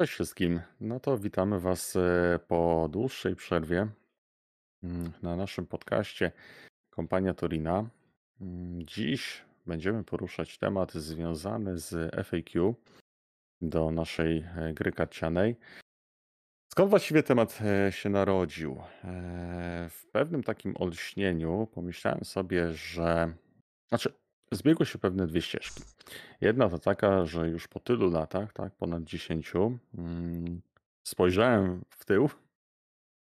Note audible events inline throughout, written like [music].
Cześć wszystkim. No to witamy Was e, po dłuższej przerwie mm, na naszym podcaście Kompania Torina. Mm, Dziś będziemy poruszać temat związany z FAQ do naszej e, gry karcianej. Skąd właściwie temat e, się narodził? W pewnym takim olśnieniu pomyślałem sobie, że. Znaczy, zbiegły się pewne dwie ścieżki. Jedna to taka, że już po tylu latach, tak, ponad 10, mm, spojrzałem w tył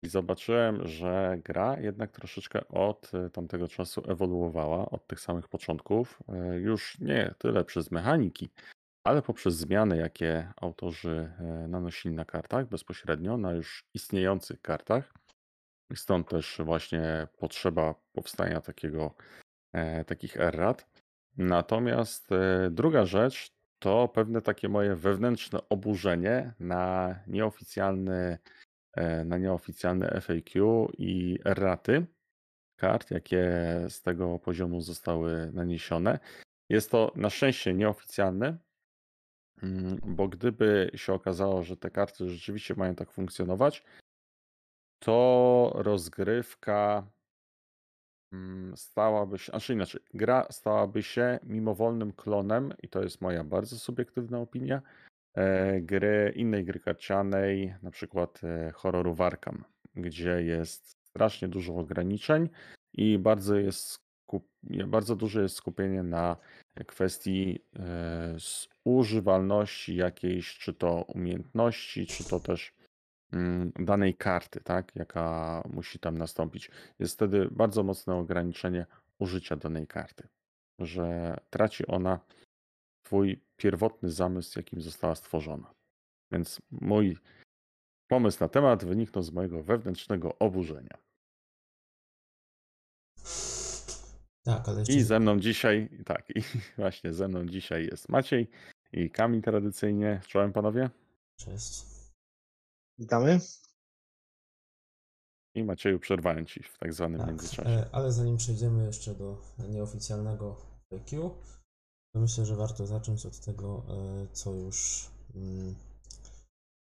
i zobaczyłem, że gra jednak troszeczkę od e, tamtego czasu ewoluowała, od tych samych początków. E, Już nie tyle przez mechaniki, ale poprzez zmiany, jakie autorzy e, nanosili na kartach bezpośrednio, na już istniejących kartach. Stąd też właśnie potrzeba powstania takiego, takich errat. Natomiast e, druga rzecz to pewne takie moje wewnętrzne oburzenie na nieoficjalny, e, na nieoficjalne FAQ i erraty kart, jakie z tego poziomu zostały naniesione. Jest to na szczęście nieoficjalne, mm, bo gdyby się okazało, że te karty rzeczywiście mają tak funkcjonować, to rozgrywka stałaby się, znaczy inaczej, gra stałaby się mimowolnym klonem, i to jest moja bardzo subiektywna opinia, e, gry, innej gry karcianej, na przykład e, horroru Arkham, gdzie jest strasznie dużo ograniczeń i bardzo jest bardzo duże jest skupienie na kwestii e, używalności jakiejś, czy to umiejętności, czy to też mm, danej karty, tak, jaka musi tam nastąpić. Jest wtedy bardzo mocne ograniczenie użycia danej karty, że traci ona swój pierwotny zamysł, jakim została stworzona. Więc mój pomysł na temat wyniknął z mojego wewnętrznego oburzenia. Tak, ale jeszcze I ze mną dzisiaj, tak, i [laughs] właśnie ze mną dzisiaj jest Maciej i Kamil tradycyjnie. Czołem panowie. cześć. Witamy. I Macieju przerwałem ci w tak zwanym Tak, międzyczasie. e, ale zanim przejdziemy jeszcze do nieoficjalnego FAQ, to myślę, że warto zacząć od tego, e, co już, mm,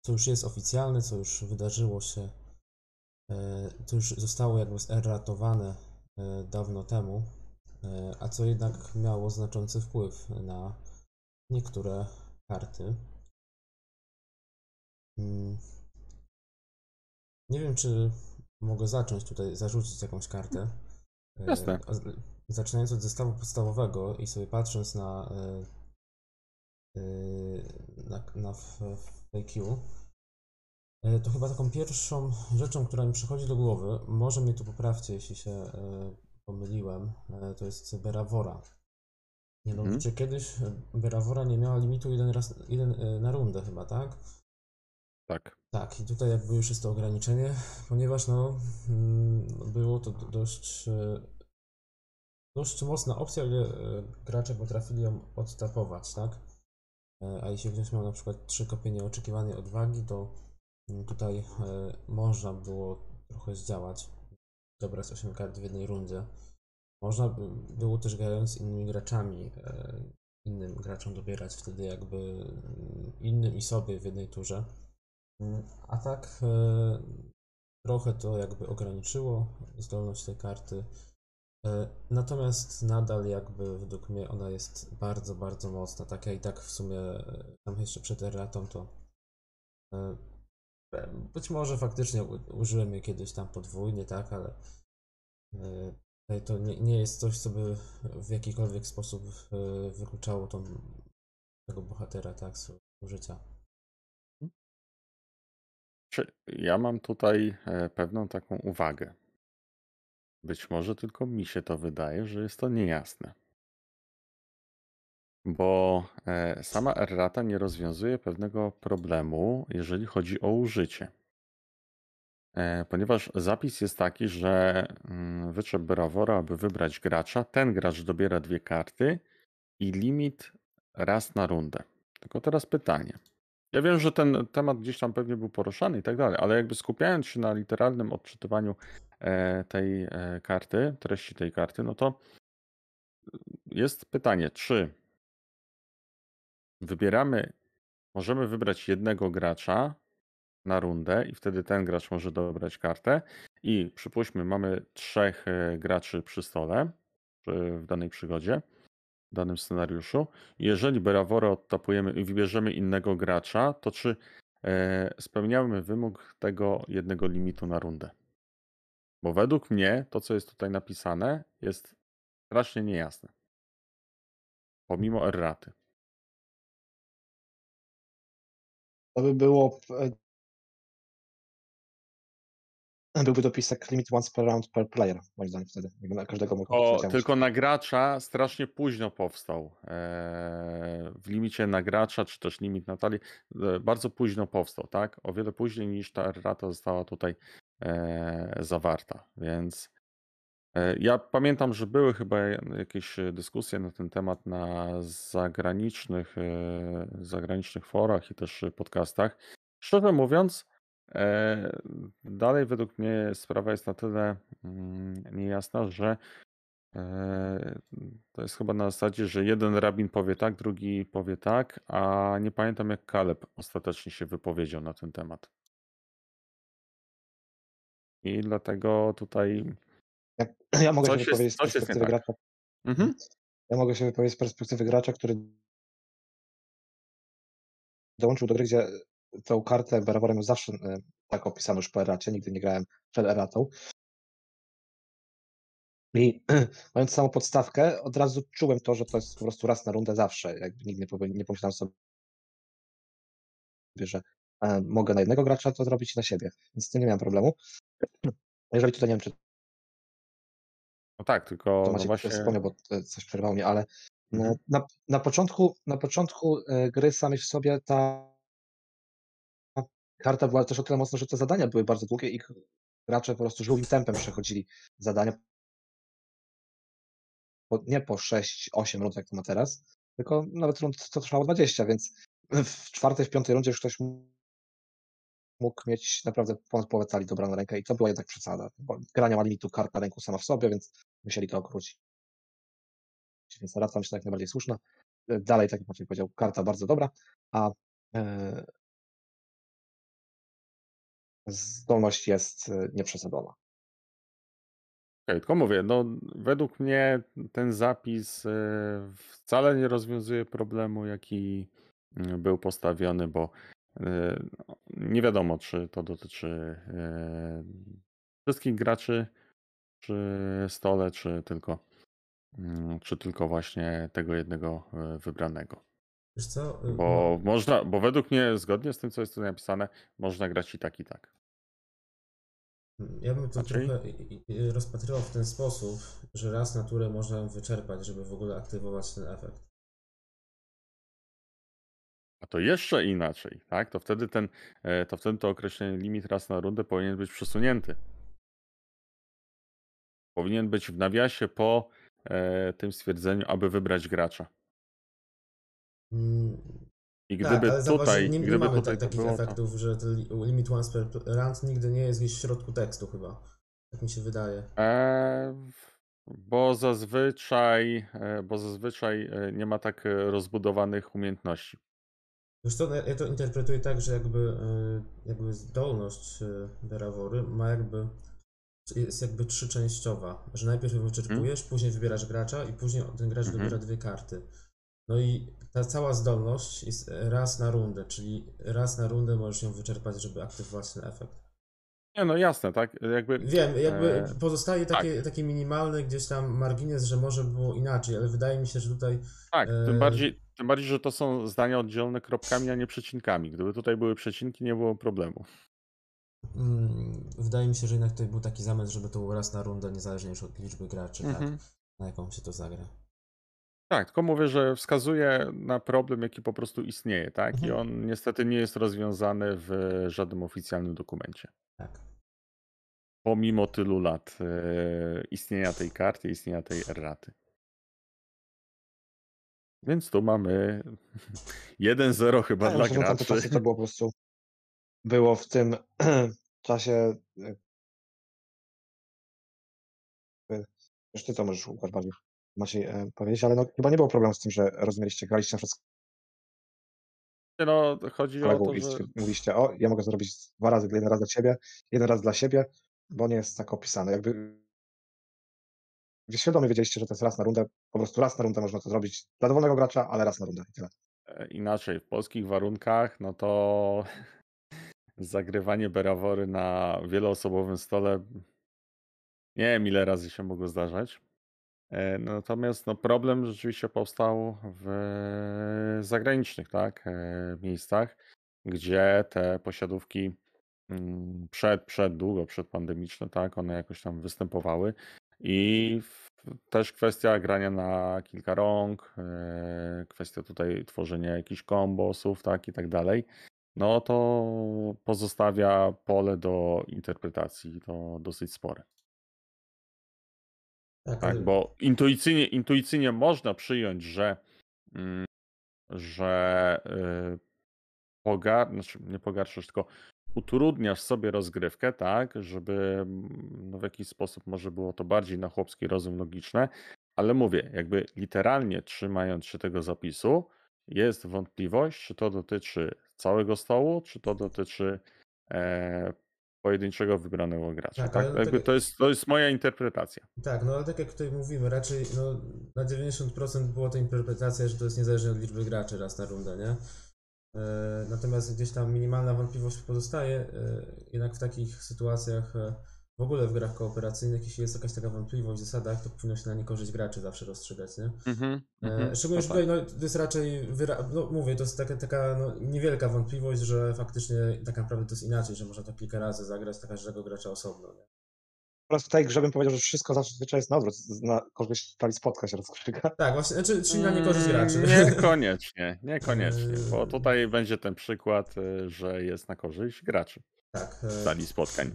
co już jest oficjalne, co już wydarzyło się, e, co już zostało jakby zerratowane e, dawno temu, a co jednak miało znaczący wpływ na niektóre karty. Nie wiem, czy mogę zacząć tutaj, zarzucić jakąś kartę. E, Jasne. Zaczynając od zestawu podstawowego i sobie patrząc na, e, e, na, na FAQ, to chyba taką pierwszą rzeczą, która mi przychodzi do głowy, może mnie tu poprawcie, jeśli się pomyliłem, to jest Berawora. Mianowicie kiedyś e, Berawora nie miała limitu jeden raz jeden, na rundę chyba, tak? Tak. Tak, i tutaj jakby już jest to ograniczenie, ponieważ no, mm, było to do- dość, e, dość mocna opcja, gdzie e, gracze potrafili ją odtapować, tak? E, A jeśli ktoś miał na przykład trzy kopie nieoczekiwanej odwagi, to mm, tutaj można było trochę zdziałać, dobrać 8 kart w jednej rundzie. Można by- było też grając z innymi graczami, innym graczom dobierać wtedy jakby mm, innym i sobie w jednej turze. A tak e, trochę to jakby ograniczyło zdolność tej karty. E, Natomiast nadal jakby według mnie ona jest bardzo, bardzo mocna. Tak ja i tak w sumie e, tam jeszcze przed erratą to być może faktycznie użyłem jej kiedyś tam podwójnie, tak, ale to nie, nie jest coś, co by w jakikolwiek sposób wykluczało tą, tego bohatera, tak, z użycia. Czy ja mam tutaj e, pewną taką uwagę. Być może tylko mi się to wydaje, że jest to niejasne. Bo e, sama errata nie rozwiązuje pewnego problemu, jeżeli chodzi o użycie. E, Ponieważ zapis jest taki, że mm, wyczep Brawora, aby wybrać gracza, ten gracz dobiera dwie karty i limit raz na rundę. Tylko teraz pytanie. Ja wiem, że ten temat gdzieś tam pewnie był poruszany i tak dalej, ale jakby skupiając się na literalnym odczytywaniu e, tej e, karty, treści tej karty, no to jest pytanie, czy wybieramy możemy wybrać jednego gracza na rundę i wtedy ten gracz może dobrać kartę. I przypuśćmy, mamy trzech e, graczy przy stole w danej przygodzie, w danym scenariuszu. Jeżeli Beraworę odtapujemy i wybierzemy innego gracza, to czy e, spełniamy wymóg tego jednego limitu na rundę? Bo według mnie to, co jest tutaj napisane, jest strasznie niejasne. Pomimo erraty. To by było. Byłby dopisek limit once per round per player, moim zdaniem wtedy. Jakby na każdego mógł O, tylko na gracza strasznie późno powstał. Eee, w limicie na gracza, czy też limit na talię, e, bardzo późno powstał, tak? O wiele później niż ta errata została tutaj e, zawarta, więc e, ja pamiętam, że były chyba jakieś dyskusje na ten temat na zagranicznych, zagranicznych forach i też podcastach. Szczerze mówiąc, dalej według mnie sprawa jest na tyle mm, niejasna, że e, to jest chyba na zasadzie, że jeden rabin powie tak, drugi powie tak, a nie pamiętam jak Kaleb ostatecznie się wypowiedział na ten temat. I dlatego tutaj Ja, [clears throat] ja mogę Coś się wypowiedzieć z jest nie perspektywy tak. gracza. mhm. Ja mogę się wypowiedzieć z perspektywy gracza, który dołączył do gry, gdzie tą kartę miał zawsze e, tak opisano już po eracie, nigdy nie grałem przed eratą. I [clears throat] mając samą podstawkę, od razu czułem to, że to jest po prostu raz na rundę zawsze. Jakby nigdy nie, pomyślałem sobie, że e, mogę na jednego gracza to zrobić i na siebie, więc z tym nie miałem problemu. [clears throat] Jeżeli tutaj nie wiem, czy No tak, tylko to no Maciek właśnie. wspomniał, bo e, coś przerwało mnie, ale Mhm. na, na początku, na początku gry samej w sobie ta karta była też o tyle mocna, że te zadania były bardzo długie i gracze po prostu żółwim tempem przechodzili zadania. Po, nie po 6-8 rund, jak to ma teraz, tylko nawet rund to trwało 20, więc w czwartej, w piątej rundzie już ktoś mógł mieć naprawdę ponad połowę cali dobraną rękę i to była jednak przesada, bo gra nie ma limitu kart na ręku sama w sobie, więc musieli to okrócić. Więc rata myślę jak najbardziej słuszna. Dalej, tak jak Maciej powiedział, karta bardzo dobra, a e, zdolność jest e, nieprzesadzona. Okej, tylko mówię, no według mnie ten zapis e, wcale nie rozwiązuje problemu, jaki mm, był postawiony, bo no, nie wiadomo, czy to dotyczy wszystkich graczy przy stole, czy tylko, mm, czy tylko właśnie tego jednego wybranego. Wiesz co? y, Bo można, bo według mnie, zgodnie z tym, co jest tu napisane, można grać i tak, i tak. no, Ja bym to Znaczy? trochę rozpatrywał w ten sposób, że raz na turę można wyczerpać, żeby w ogóle aktywować ten efekt. A to jeszcze inaczej, tak? To wtedy ten, e, to wtedy to określenie limit raz na rundę powinien być przesunięty. Powinien być w nawiasie po e, tym stwierdzeniu, aby wybrać gracza. I tak, gdyby ale zauważ, że tutaj, nie, nie gdyby mamy tutaj tak, takich to... efektów, że limit once per round nigdy nie jest gdzieś w środku tekstu chyba. Tak mi się wydaje. E, bo zazwyczaj, e, bo zazwyczaj e, nie ma tak e, rozbudowanych umiejętności. Wiesz co, no ja to interpretuję tak, że jakby, jakby zdolność Berawory ma jakby, jest jakby trzyczęściowa, że najpierw wyczerpujesz, później wybierasz gracza i później ten gracz Mhm. dobiera dwie karty. No i ta cała zdolność jest raz na rundę, czyli raz na rundę możesz ją wyczerpać, żeby aktywować ten efekt. Nie, no jasne, tak? Jakby, Wiem, jakby e, pozostaje takie, taki minimalny gdzieś tam margines, że może było inaczej, ale wydaje mi się, że tutaj tak, e, tym bardziej, tym bardziej, że to są zdania oddzielone kropkami, a nie przecinkami. Gdyby tutaj były przecinki, nie było problemu. mm, wydaje mi się, że jednak tutaj był taki zamysł, żeby to było raz na rundę, niezależnie już od liczby graczy, Mhm. tak, na jaką się to zagra. Tak, tylko mówię, że wskazuje na problem, jaki po prostu istnieje, tak? I Mhm. on niestety nie jest rozwiązany w żadnym oficjalnym dokumencie. Tak. Pomimo tylu lat e, istnienia tej karty, istnienia tej erraty. Więc tu mamy [laughs] 1-0 chyba Ja dla myślę, że tamte graczy. czasy to było po prostu, było w tym [clears throat] czasie, już ty to możesz bardziej Maciej powiedzieć, ale no, chyba nie było problemu z tym, że rozumieliście, graliście na przykład No, chodzi o to, że mówiliście, o, ja mogę zrobić dwa razy, jeden raz dla ciebie, jeden raz dla siebie, bo nie jest tak opisane. Jakby świadomie wiedzieliście, że to jest raz na rundę, po prostu raz na rundę można to zrobić dla dowolnego gracza, ale raz na rundę i tyle. e, inaczej, w polskich warunkach, no to [laughs] zagrywanie Berawory na wieloosobowym stole nie wiem ile razy się mogło zdarzać. E, Natomiast no, problem rzeczywiście powstał w zagranicznych tak, e, miejscach, gdzie te posiadówki mm, przed, przed długo, przedpandemiczne, tak, one jakoś tam występowały. I też kwestia grania na kilka rąk, e, kwestia tutaj tworzenia jakichś kombosów, tak, i tak dalej. No to pozostawia pole do interpretacji, to dosyć spore. Tak, Tak, ale- bo intuicyjnie, intuicyjnie można przyjąć, że, mm, że y, pogar, znaczy nie pogarszasz, tylko utrudniasz sobie rozgrywkę, tak, żeby no, w jakiś sposób może było to bardziej na chłopski rozum logiczne, ale mówię, jakby literalnie trzymając się tego zapisu, jest wątpliwość, czy to dotyczy całego stołu, czy to dotyczy e, pojedynczego wybranego gracza. Tak, Tak, tak- to, jest, to jest moja interpretacja. Tak, no ale tak jak tutaj mówimy, raczej no, na 90% była to interpretacja, że to jest niezależnie od liczby graczy raz na rundę, nie? E, Natomiast gdzieś tam minimalna wątpliwość pozostaje, e, jednak w takich sytuacjach, e, w ogóle w grach kooperacyjnych, jeśli jest jakaś taka wątpliwość w zasadach, to powinno się na niekorzyść graczy zawsze rozstrzygać, nie? Mhm, E, mhm, Szczególnie, że tutaj no, to jest raczej, wyra- no mówię, to jest taka, taka no, niewielka wątpliwość, że faktycznie tak naprawdę to jest inaczej, że można to kilka razy zagrać dla każdego gracza osobno, nie? Oraz w tej grze bym powiedział, że wszystko zazwyczaj jest na odwrót, na korzyść tali spotka się rozstrzyga. [laughs] Tak, właśnie, znaczy, czyli na niekorzyść graczy. Mm, Niekoniecznie, niekoniecznie, bo Eee. tutaj będzie ten przykład, y, że jest na korzyść graczy Tak. w e, sali spotkań.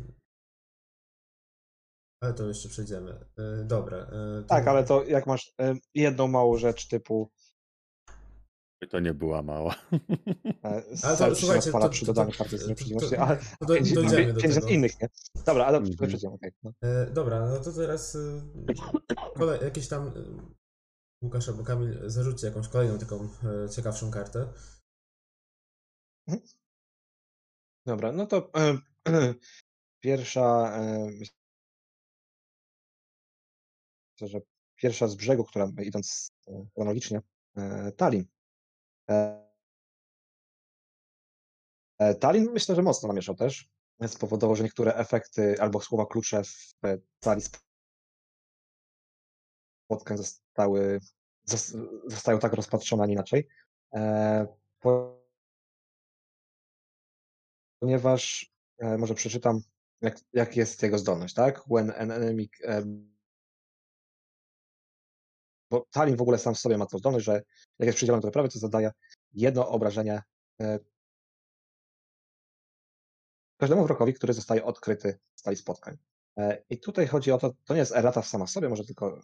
Ale to jeszcze przejdziemy. E, Dobra. e, to- Tak, ale to jak masz em, jedną małą rzecz typu To nie była mała. e, Ale to, słuchajcie, to- przy to- dodaniu to- karty to- ale to do- dojdziemy do tego. innych, nie? Dobra, ale Mhm. dobrze, przejdziemy, okej. no. E, Dobra, no to teraz e, kolej, jakieś tam e, Łukasz albo Kamil zarzućcie jakąś kolejną taką e, ciekawszą kartę. Dobra, no to e, [clears throat] pierwsza, e, że pierwsza z brzegu, która idąc e, chronologicznie, e, Tallinn. E, e, Tallinn myślę, że mocno namieszał też. Spowodował, że niektóre efekty albo słowa klucze w e, talii spotkań zostały, zos- zostają tak rozpatrzone, a nie inaczej. E, po- Ponieważ, e, może przeczytam, jak, jak jest jego zdolność, tak? When an enemy e, bo Tallinn w ogóle sam w sobie ma tą zdolność, że jak jest przydzielony do wyprawy, to zadaje jedno obrażenie e, każdemu wrogowi, który zostaje odkryty z talii spotkań. E, I tutaj chodzi o to, to nie jest errata sama w sobie, może tylko...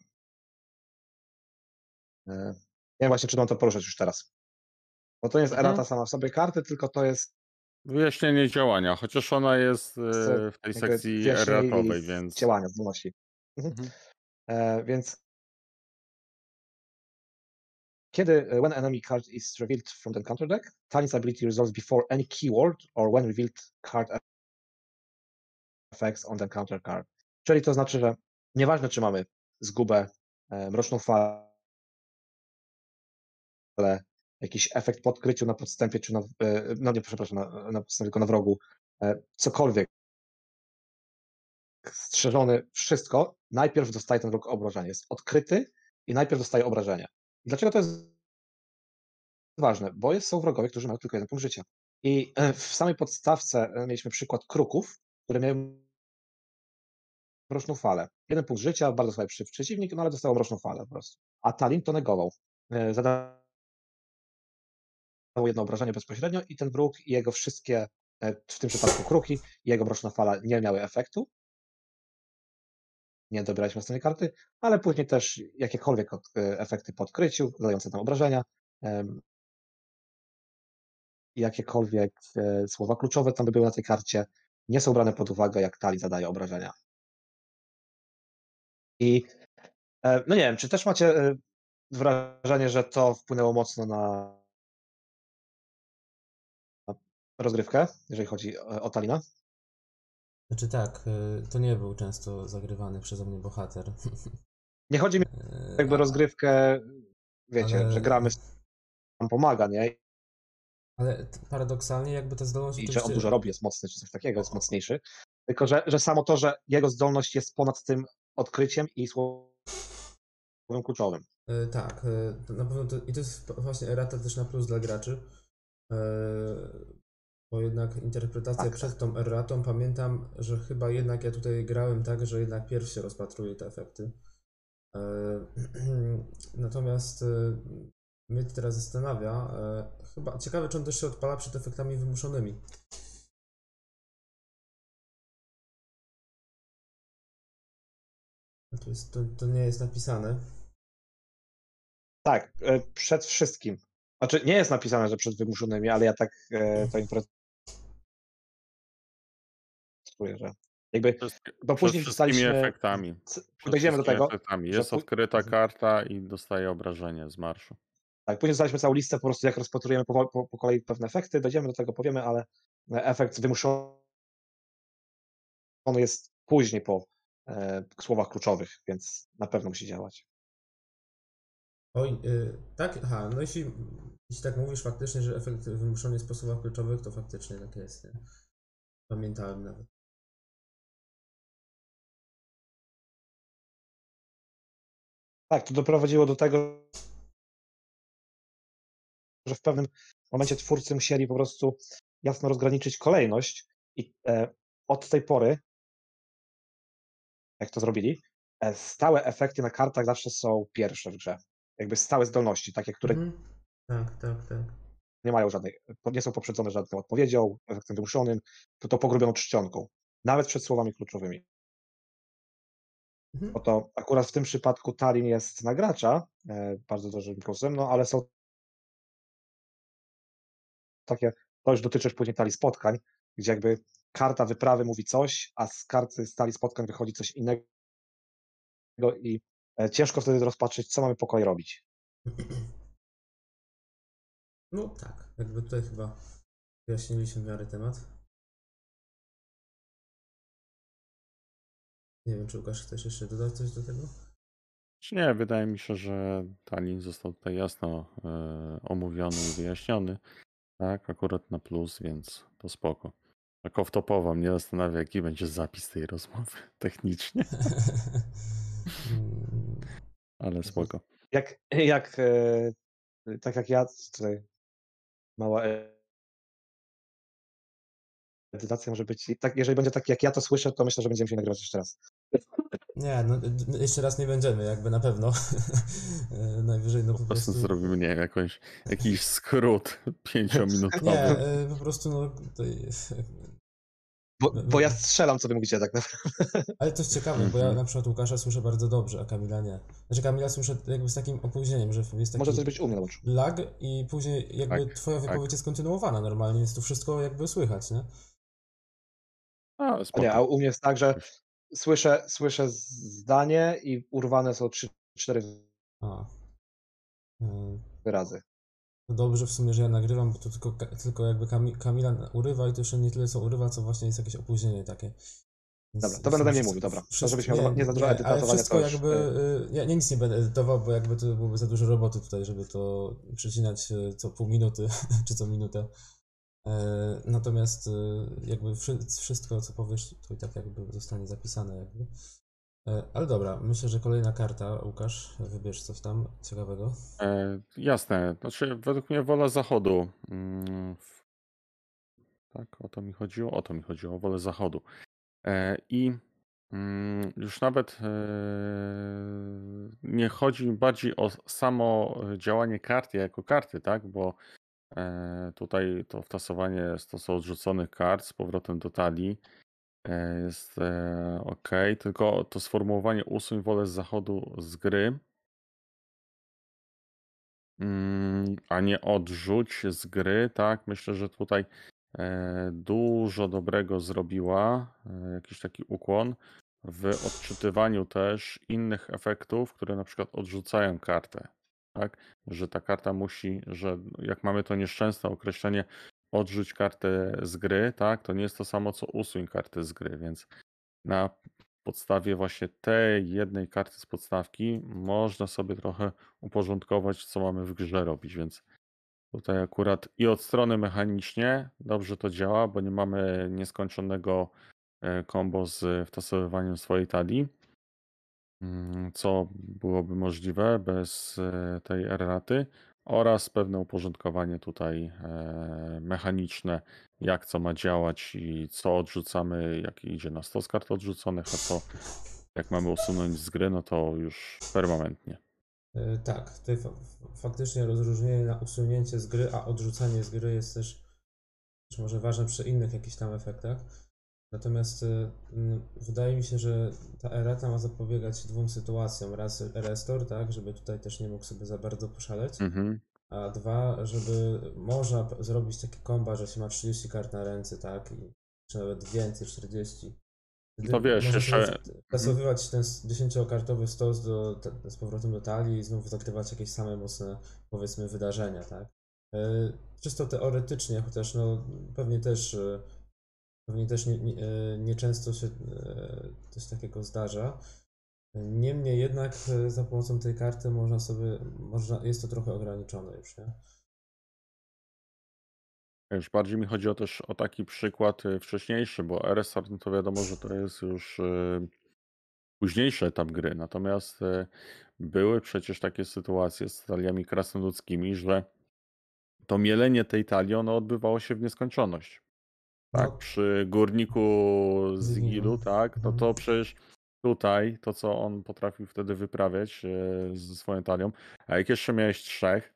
e, Nie wiem właśnie, czy mam to poruszać już teraz. Bo to nie jest Mhm. errata sama w sobie karty, tylko to jest Wyjaśnienie działania, chociaż ona jest w tej sekcji erratowej, więc działania, zdolności. Mhm. Mhm. Więc kiedy e, when enemy card is revealed from the counter deck, Tallinn's ability resolves before any keyword or when revealed card effects on the counter card. Czyli to znaczy, że nieważne czy mamy zgubę, e, mroczną falę, jakiś efekt po odkryciu na podstępie, czy na, e, no nie, przepraszam, na, na podstępie, tylko na wrogu, cokolwiek strzeżony, wszystko, najpierw dostaje ten wróg obrażenie. Jest odkryty i najpierw dostaje obrażenie. Dlaczego to jest ważne? Bo są wrogowie, którzy mają tylko jeden punkt życia. I e, w samej podstawce e, mieliśmy przykład kruków, które miały mroczną falę. Jeden punkt życia, bardzo słaby przeciwnik, no ale dostał mroczną falę po prostu. A Talin to negował. E, Zadał jedno obrażenie bezpośrednio i ten wróg i jego wszystkie, w tym przypadku kruki, i jego mroczna fala nie miały efektu. Nie dobieraliśmy następnej karty, ale później też jakiekolwiek od, e, efekty po odkryciu, zadające tam obrażenia, jakiekolwiek e, słowa kluczowe tam by były na tej karcie, nie są brane pod uwagę, jak Tali zadaje obrażenia. I e, no nie wiem, czy też macie wrażenie, że to wpłynęło mocno na rozgrywkę, jeżeli chodzi o Talina. Znaczy tak, y, to nie był często zagrywany przeze mnie bohater. Nie chodzi mi [laughs] Y, jakby rozgrywkę, wiecie, ale- że gramy, nam pomaga, nie? Ale paradoksalnie jakby te zdolności... I że on dużo robi, jest mocny, czy coś takiego, jest mocniejszy. Tylko, że, że samo to, że jego zdolność jest ponad tym odkryciem i słowem kluczowym. E, Tak, na pewno to, i to jest właśnie errata też na plus dla graczy, bo jednak interpretacja Tak, przed tą erratą, pamiętam, że chyba jednak ja tutaj grałem tak, że jednak pierw się rozpatruje te efekty. E, [clears throat] Natomiast e, mnie to teraz zastanawia, e, chyba ciekawe, czy on też się odpala przed efektami wymuszonymi. Tu jest, to, to nie jest napisane. Tak, przed wszystkim. Znaczy, nie jest napisane, że przed wymuszonymi, ale ja tak to [clears throat] interpretuję, że jakby, bo później wszystkimi dostaliśmy, efektami. dojdziemy do tego, Efektami. Jest odkryta karta i dostaje obrażenie z marszu. tak, później dostaliśmy całą listę po prostu, jak rozpatrujemy po, po, po kolei pewne efekty, dojdziemy do tego, powiemy, ale e, efekt wymuszony jest później po e, słowach kluczowych, więc na pewno musi działać. Oj, y, tak, aha, no jeśli, jeśli tak mówisz faktycznie, że efekt wymuszony jest po słowach kluczowych, to faktycznie tak jest, nie? Pamiętałem nawet. Tak, to doprowadziło do tego, że w pewnym momencie twórcy musieli po prostu jasno rozgraniczyć kolejność i e, od tej pory, jak to zrobili, e, stałe efekty na kartach zawsze są pierwsze w grze. Jakby stałe zdolności, takie, które Mhm. Tak, tak, tak. nie mają żadnej, nie są poprzedzone żadną odpowiedzią, efektem wymuszonym, to to pogrubioną czcionką. Nawet przed słowami kluczowymi. Mhm. Bo to akurat w tym przypadku Talin jest na gracza, e, bardzo dużym plusem, no ale są takie, to już dotyczy później talii spotkań, gdzie jakby karta wyprawy mówi coś, a z karty z talii spotkań wychodzi coś innego i e, ciężko wtedy rozpatrzyć, co mamy po kolei robić. No tak, jakby tutaj chyba wyjaśniliśmy w miarę temat. Nie wiem, czy Łukasz chcesz jeszcze dodać coś do tego? Nie, wydaje mi się, że Talin został tutaj jasno e, omówiony i wyjaśniony. Tak, akurat na plus, więc to spoko. Tak off-topowo mnie zastanawia, jaki będzie zapis tej rozmowy [laughs] technicznie, [laughs] ale spoko. Jak, jak e, tak jak ja tutaj mała e- edytacja może być, tak, jeżeli będzie tak jak ja to słyszę, to myślę, że będziemy się nagrywać jeszcze raz. Nie, no jeszcze raz nie będziemy, jakby na pewno. [laughs] E, Najwyżej no po Po prostu prostu... zrobimy, nie wiem, jakąś, jakiś skrót [laughs] pięciominutowy. Nie, e, po prostu no tutaj... Bo, No, bo ja no. strzelam, co wy mówicie tak naprawdę. Ale to jest ciekawe, bo ja Mhm. na przykład Łukasza słyszę bardzo dobrze, a Kamila nie. Znaczy Kamila słyszę jakby z takim opóźnieniem, że jest taki Może coś być u mnie na łączu. lag i później jakby Tak, twoja tak. wypowiedź jest kontynuowana normalnie, więc tu wszystko jakby słychać, nie? A, spoko. nie, a u mnie jest tak, że słyszę, słyszę zdanie i urwane są 3-4 A. E, wyrazy. To dobrze w sumie, że ja nagrywam, bo to tylko, tylko jakby Kami, Kamila urywa i to jeszcze nie tyle co urywa, co właśnie jest jakieś opóźnienie takie. Więc Dobra, to będę ode mnie mówił, dobra. Wszystko- miał nie za dużo ale edytowania, wszystko już, jakby, y, ja, ja nic nie będę edytował, bo jakby to byłoby za dużo roboty tutaj, żeby to przecinać y, co pół minuty, [laughs] czy co minutę. E, Natomiast y, jakby wszy- wszystko, co powiesz, to i tak jakby zostanie zapisane jakby. E, Ale dobra, myślę, że kolejna karta, Łukasz, wybierz coś tam ciekawego. E, jasne. Znaczy, według mnie wola zachodu. Mm, tak, o to mi chodziło. O to mi chodziło, wolę zachodu. E, I mm, już nawet e, nie chodzi mi bardziej o samo działanie karty jako karty, tak? Bo e, tutaj to wtasowanie stosu odrzuconych kart z powrotem do talii. E, jest e, ok, tylko to sformułowanie usuń wolę z zachodu z gry. Mm, a nie odrzuć z gry, tak? Myślę, że tutaj e, dużo dobrego zrobiła, e, jakiś taki ukłon w odczytywaniu też innych efektów, które na przykład odrzucają kartę, tak? Że ta karta musi, że jak mamy to nieszczęsne określenie odrzuć kartę z gry, tak, to nie jest to samo co usuń kartę z gry, więc na podstawie właśnie tej jednej karty z podstawki można sobie trochę uporządkować, co mamy w grze robić, więc tutaj akurat i od strony mechanicznie dobrze to działa, bo nie mamy nieskończonego e, combo z wtasowywaniem swojej talii, mm, co byłoby możliwe bez e, tej erraty oraz pewne uporządkowanie tutaj e, mechaniczne, jak co ma działać i co odrzucamy, jak idzie na 100 kart odrzuconych, a co jak mamy usunąć z gry, no to już permanentnie. E, tak, tutaj fa faktycznie rozróżnienie na usunięcie z gry, a odrzucanie z gry jest też, też może ważne przy innych jakichś tam efektach. Natomiast y, wydaje mi się, że ta erata ma zapobiegać dwóm sytuacjom. Raz restore, tak, żeby tutaj też nie mógł sobie za bardzo poszaleć. Mhm. A dwa, żeby można zrobić takie komba, że się ma 30 kart na ręce, tak, i, czy nawet więcej, 40. Wtedy To wiesz, jeszcze- Tasowywać ten 10-kartowy stos do, z powrotem do talii i znów zakrywać jakieś same mocne, powiedzmy, wydarzenia, tak. Y, Czysto teoretycznie, chociaż no pewnie też y, pewnie też nie, nie, y, nieczęsto się y, coś takiego zdarza. Niemniej jednak y, za pomocą tej karty można sobie, można, jest to trochę ograniczone już, nie? Wiesz, bardziej mi chodzi o też o taki przykład wcześniejszy, bo RSR no to wiadomo, że to jest już późniejszy etap gry. Natomiast były przecież takie sytuacje z taliami krasnoludzkimi, że to mielenie tej talii ono odbywało się w nieskończoność. Tak, No. przy górniku z Zigilu. Gilu, tak, no to Mhm. przecież tutaj to, co on potrafił wtedy wyprawiać ze swoją talią, a jak jeszcze miałeś trzech,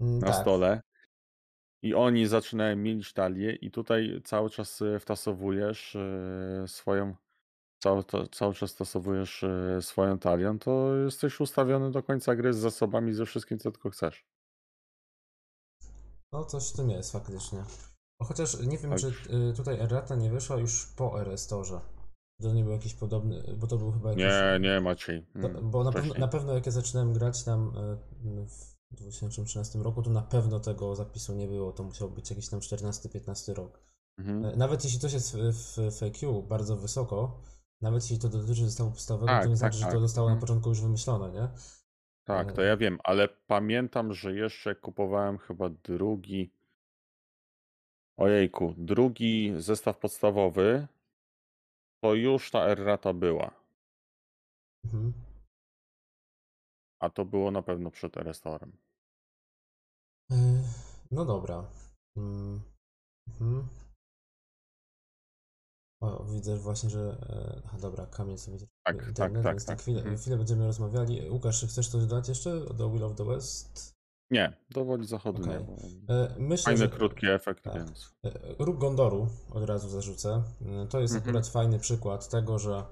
Mm, na tak. stole i oni zaczynają mielić talię i tutaj cały czas y, wtasowujesz y, swoją cały, cały czas wtasowujesz y, swoją talią, to jesteś ustawiony do końca gry z zasobami, ze wszystkim, co tylko chcesz. No coś w tym jest faktycznie. Chociaż nie wiem, Tak. czy y, tutaj errata nie wyszła już po RS-torze. To nie był jakiś podobny, bo to był chyba jakiś... Nie, nie Maciej. To, Mm, bo na pewno, na pewno jak ja zaczynałem grać tam y, w 2013 roku, to na pewno tego zapisu nie było. To musiał być jakiś tam 14-15 rok. Mhm. E, Nawet jeśli coś jest w, w FAQ bardzo wysoko, nawet jeśli to dotyczy zestawu podstawowego, Tak, to nie tak, znaczy, że tak. to zostało na Mhm. początku już wymyślone, nie? Tak, to e, ja wiem, ale pamiętam, że jeszcze kupowałem chyba drugi. Ojejku, drugi zestaw podstawowy, to już ta errata była. Mhm. A to było na pewno przed restaurem. E, No dobra. Mm, Mhm. O, widzę właśnie, że. e, Aha, dobra, Kamil sobie Tak, tak, internet, tak, więc tak. tak chwilę, Mhm. chwilę będziemy rozmawiali. Łukasz, czy chcesz coś dodać jeszcze do Will of the West? Nie, do woli zachodu nie. Bo E, Myślę, fajny, że. krótki efekt, tak. więc. E, Róg Gondoru od razu zarzucę. E, To jest Mhm. akurat fajny przykład tego, że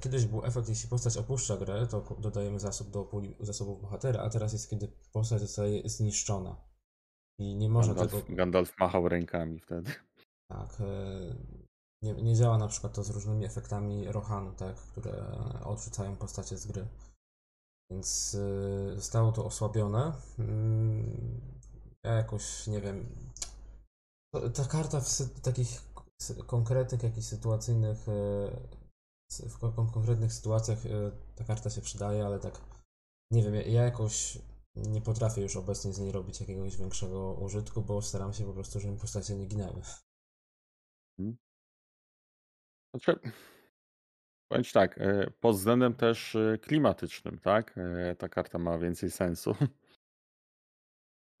kiedyś był efekt, jeśli postać opuszcza grę, to dodajemy zasób do puli zasobów bohatera, a teraz jest, kiedy postać zostaje zniszczona. I nie można Gandalf, tego. Gandalf machał rękami wtedy. Tak. Nie, nie działa na przykład to z różnymi efektami Rohanu, tak, które odrzucają postacie z gry. Więc e, zostało to osłabione. Mm, Ja jakoś nie wiem. Ta karta w takich konkretnych, jakichś sytuacyjnych, sy- w kon- konkretnych sytuacjach e, ta karta się przydaje, ale tak nie wiem, ja- ja jakoś nie potrafię już obecnie z niej robić jakiegoś większego użytku, bo staram się po prostu, żeby postacie nie ginęły. Znaczy, powiem tak, e, pod względem też e, klimatycznym, tak? e, Ta karta ma więcej sensu.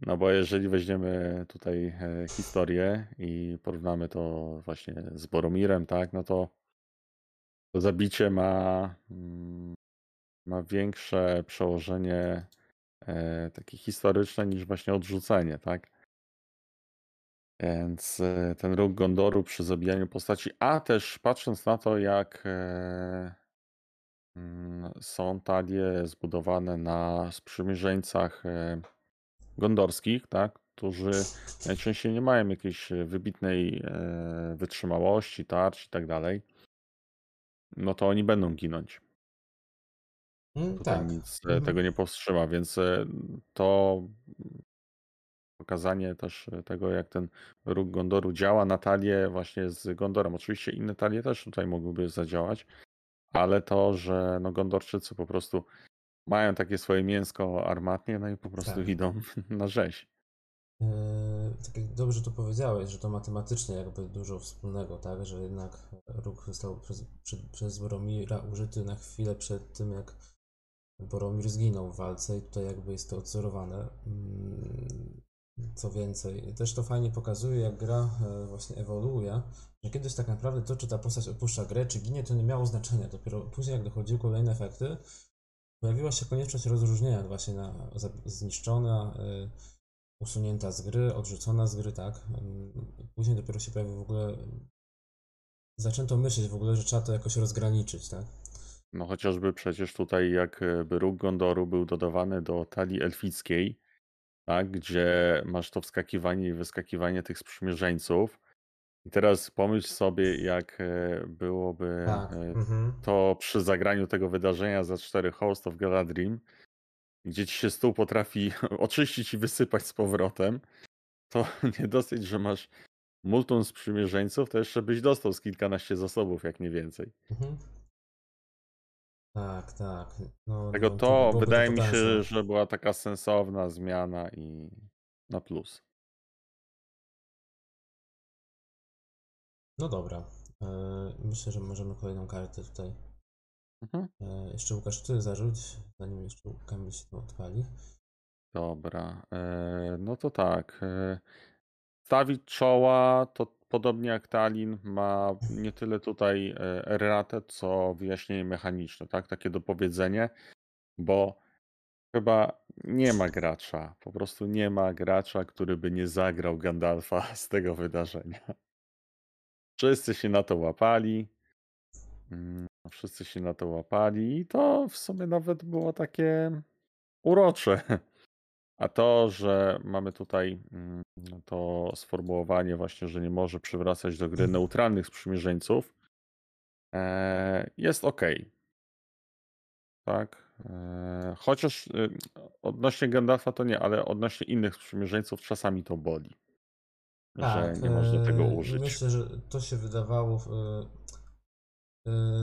No bo jeżeli weźmiemy tutaj historię i porównamy to właśnie z Boromirem, tak? No to to zabicie ma, mm, ma większe przełożenie takie historyczne niż właśnie odrzucenie, tak? Więc e, ten róg Gondoru przy zabijaniu postaci, a też patrząc na to, jak e, mm, są talie zbudowane na sprzymierzeńcach e, gondorskich, tak? Którzy najczęściej nie mają jakiejś wybitnej wytrzymałości, tarcz i tak dalej, no to oni będą ginąć. Mm, Tutaj tak. nic Mhm. tego nie powstrzyma, więc to pokazanie też tego, jak ten róg Gondoru działa na talię właśnie z Gondorem. Oczywiście inne talie też tutaj mogłyby zadziałać, ale to, że no Gondorczycy po prostu mają takie swoje mięsko armatnie, no i po prostu Tak. idą [laughs] na rzeź. Yy, tak jak dobrze to powiedziałeś, że to matematycznie jakby dużo wspólnego, tak? Że jednak róg został przez, przed, przez Boromira użyty na chwilę przed tym, jak Boromir zginął w walce i tutaj jakby jest to odzorowane. Mm, Co więcej, też to fajnie pokazuje, jak gra e, właśnie ewoluuje, że kiedyś tak naprawdę to, czy ta postać opuszcza grę, czy ginie, to nie miało znaczenia. Dopiero później, jak dochodziły kolejne efekty, pojawiła się konieczność rozróżnienia właśnie na zniszczona, y, usunięta z gry, odrzucona z gry, tak. Ym, Później dopiero się pojawił w ogóle. Zaczęto myśleć w ogóle, że trzeba to jakoś rozgraniczyć, tak. No chociażby przecież tutaj jakby róg Gondoru był dodawany do talii elfickiej, tak, gdzie masz to wskakiwanie i wyskakiwanie tych sprzymierzeńców. I teraz pomyśl sobie, jak e, byłoby Tak. e, Mhm. to przy zagraniu tego wydarzenia za cztery Host of Galadrim, gdzie ci się stół potrafi [laughs] oczyścić i wysypać z powrotem, to [laughs] nie dosyć, że masz multum sprzymierzeńców, to jeszcze byś dostał z kilkanaście zasobów, jak nie więcej. Mhm. Tak, tak. No, Tego no, to byłoby wydaje mi potężne. się, że była taka sensowna zmiana i na plus. No dobra. E, Myślę, że możemy kolejną kartę tutaj. Mhm. E, Jeszcze Łukasz, ty zarzuć, zanim jeszcze Kamil się to odpali. Dobra, e, no to tak. Stawić czoła to podobnie jak Talin ma nie tyle tutaj e, erratę, co wyjaśnienie mechaniczne, tak? Takie dopowiedzenie, bo chyba nie ma gracza, po prostu nie ma gracza, który by nie zagrał Gandalfa z tego wydarzenia. Wszyscy się na to łapali. Mm, Wszyscy się na to łapali i to w sumie nawet było takie urocze. A to, że mamy tutaj mm, to sformułowanie właśnie, że nie może przywracać do gry neutralnych sprzymierzeńców, e, jest ok. Tak. E, Chociaż y, odnośnie Gandalfa to nie, ale odnośnie innych sprzymierzeńców czasami to boli. Że Tak, nie można tego i użyć. myślę, że to się wydawało, e,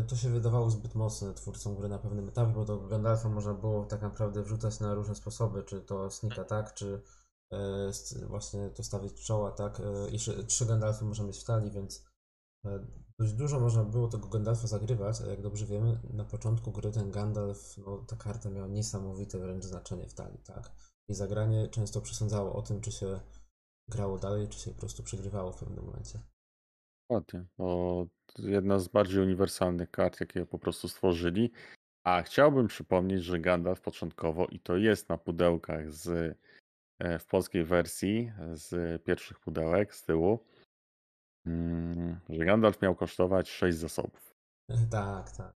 to się wydawało zbyt mocne twórcom gry na pewnym etapie, bo do Gandalfa można było tak naprawdę wrzucać na różne sposoby, czy to sneak attack, czy e, właśnie to stawić czoła, tak, e, szy- trzy Gandalfy można mieć w talii, więc e, dość dużo można było tego Gandalfa zagrywać, a jak dobrze wiemy, na początku gry ten Gandalf, no ta karta miała niesamowite wręcz znaczenie w talii, tak, i zagranie często przesądzało o tym, czy się grało dalej, czy się po prostu przegrywało w pewnym momencie. Dokładnie, bo jedna z bardziej uniwersalnych kart, jakie po prostu stworzyli. A chciałbym przypomnieć, że Gandalf początkowo, i to jest na pudełkach z, e, w polskiej wersji, z pierwszych pudełek z tyłu, mm, że Gandalf miał kosztować 6 zasobów. Tak, tak.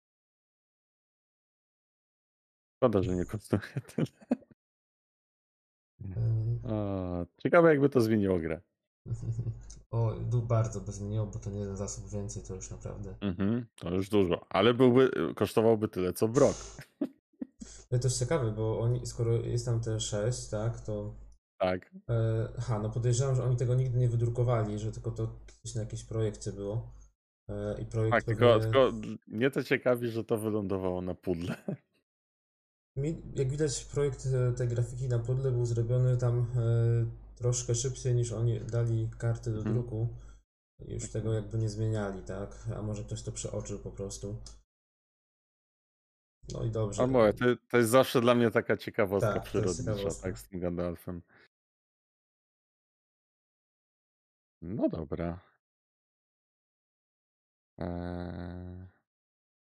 Szkoda, że nie kosztuje [laughs] tyle. Ym, A, ciekawe, jakby to zmieniło grę. [laughs] O, du- bardzo by zmieniło, bo ten jeden zasób więcej to już naprawdę. Mhm, to już dużo, ale byłby, kosztowałby tyle, co Brok. No to jest ciekawe, bo oni, skoro jest tam te 6, tak, to. Tak. E, aha, no podejrzewam, że oni tego nigdy nie wydrukowali, że tylko to gdzieś na jakimś projekcie było. E, I projekt Tak, tylko, pewnie- tylko mnie to ciekawi, że to wylądowało na pudle. Jak widać, projekt e, tej grafiki na pudle był zrobiony tam e, troszkę szybciej niż oni dali karty do Mhm. druku. Już tego jakby nie zmieniali, tak? A może ktoś to przeoczył po prostu. No i dobrze. A mówię, to, to jest zawsze dla mnie taka ciekawostka Tak, przyrodnicza, tak, z tym Gandalfem. No dobra. Eee,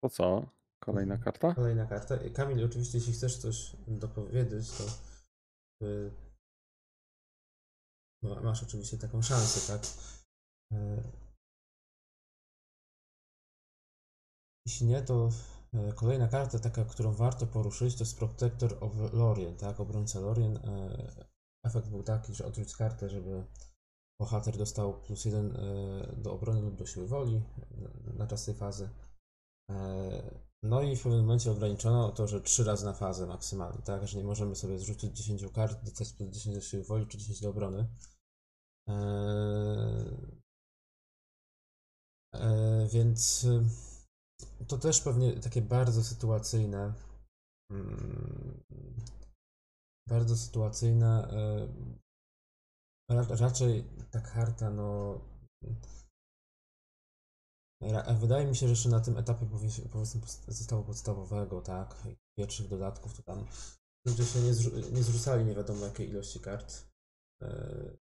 to co? Kolejna Mhm. karta? Kolejna karta. Kamil, oczywiście, jeśli chcesz coś dopowiedzieć, to y, masz oczywiście taką szansę, tak? E, Jeśli nie, to e, kolejna karta, taka, którą warto poruszyć, to jest Protector of Lorien, tak? Obrońca Lorien. E, Efekt był taki, że odrzuć kartę, żeby bohater dostał plus jeden do obrony lub do siły woli na czas tej fazy. No i w pewnym momencie ograniczono to, że trzy razy na fazę maksymalnie, tak? Że nie możemy sobie zrzucić 10 kart, dostać plus 10 do siły woli czy 10 do obrony. Eee, eee, więc y, to też pewnie takie bardzo sytuacyjne. mm, Bardzo sytuacyjne. e, ra- Raczej ta karta, no. Ra- Wydaje mi się, że jeszcze na tym etapie powie- powiedzmy zestawu podstawowego, tak, pierwszych dodatków, to tam ludzie się nie, zrzu- nie zrzucali nie wiadomo jakiej ilości kart. E,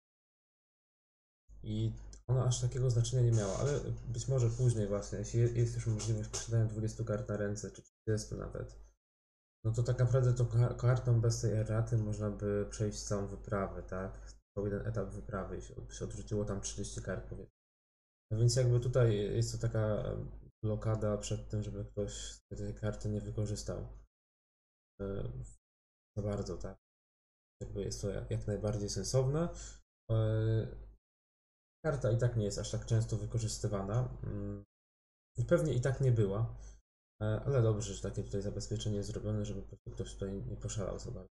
I ona aż takiego znaczenia nie miała, ale być może później właśnie, jeśli je- jest już możliwość posiadania 20 kart na ręce, czy 30 nawet, no to tak naprawdę to ka- kartą bez tej erraty można by przejść całą wyprawę, tak? Cały jeden etap wyprawy i się odrzuciło tam 30 kart powiedzmy. No więc jakby tutaj jest to taka blokada przed tym, żeby ktoś tej karty nie wykorzystał e, za bardzo, tak? Jakby jest to jak, najbardziej sensowne. E, Karta i tak nie jest aż tak często wykorzystywana. mm, I pewnie i tak nie była. E, Ale dobrze, że takie tutaj zabezpieczenie jest zrobione, żeby ktoś tutaj nie poszalał za bardzo.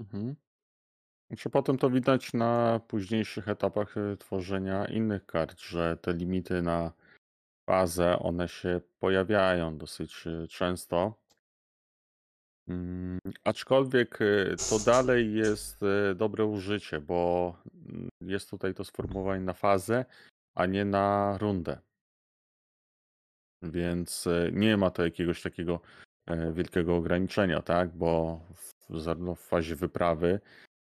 Mhm. Znaczy potem to widać na późniejszych etapach y, tworzenia innych kart, że te limity na fazę, one się pojawiają dosyć y, często. Mm, Aczkolwiek y, to dalej jest dobre użycie, bo mm, jest tutaj to sformułowanie na fazę, a nie na rundę. Więc nie ma to jakiegoś takiego e, wielkiego ograniczenia, tak? Bo zarówno w fazie wyprawy,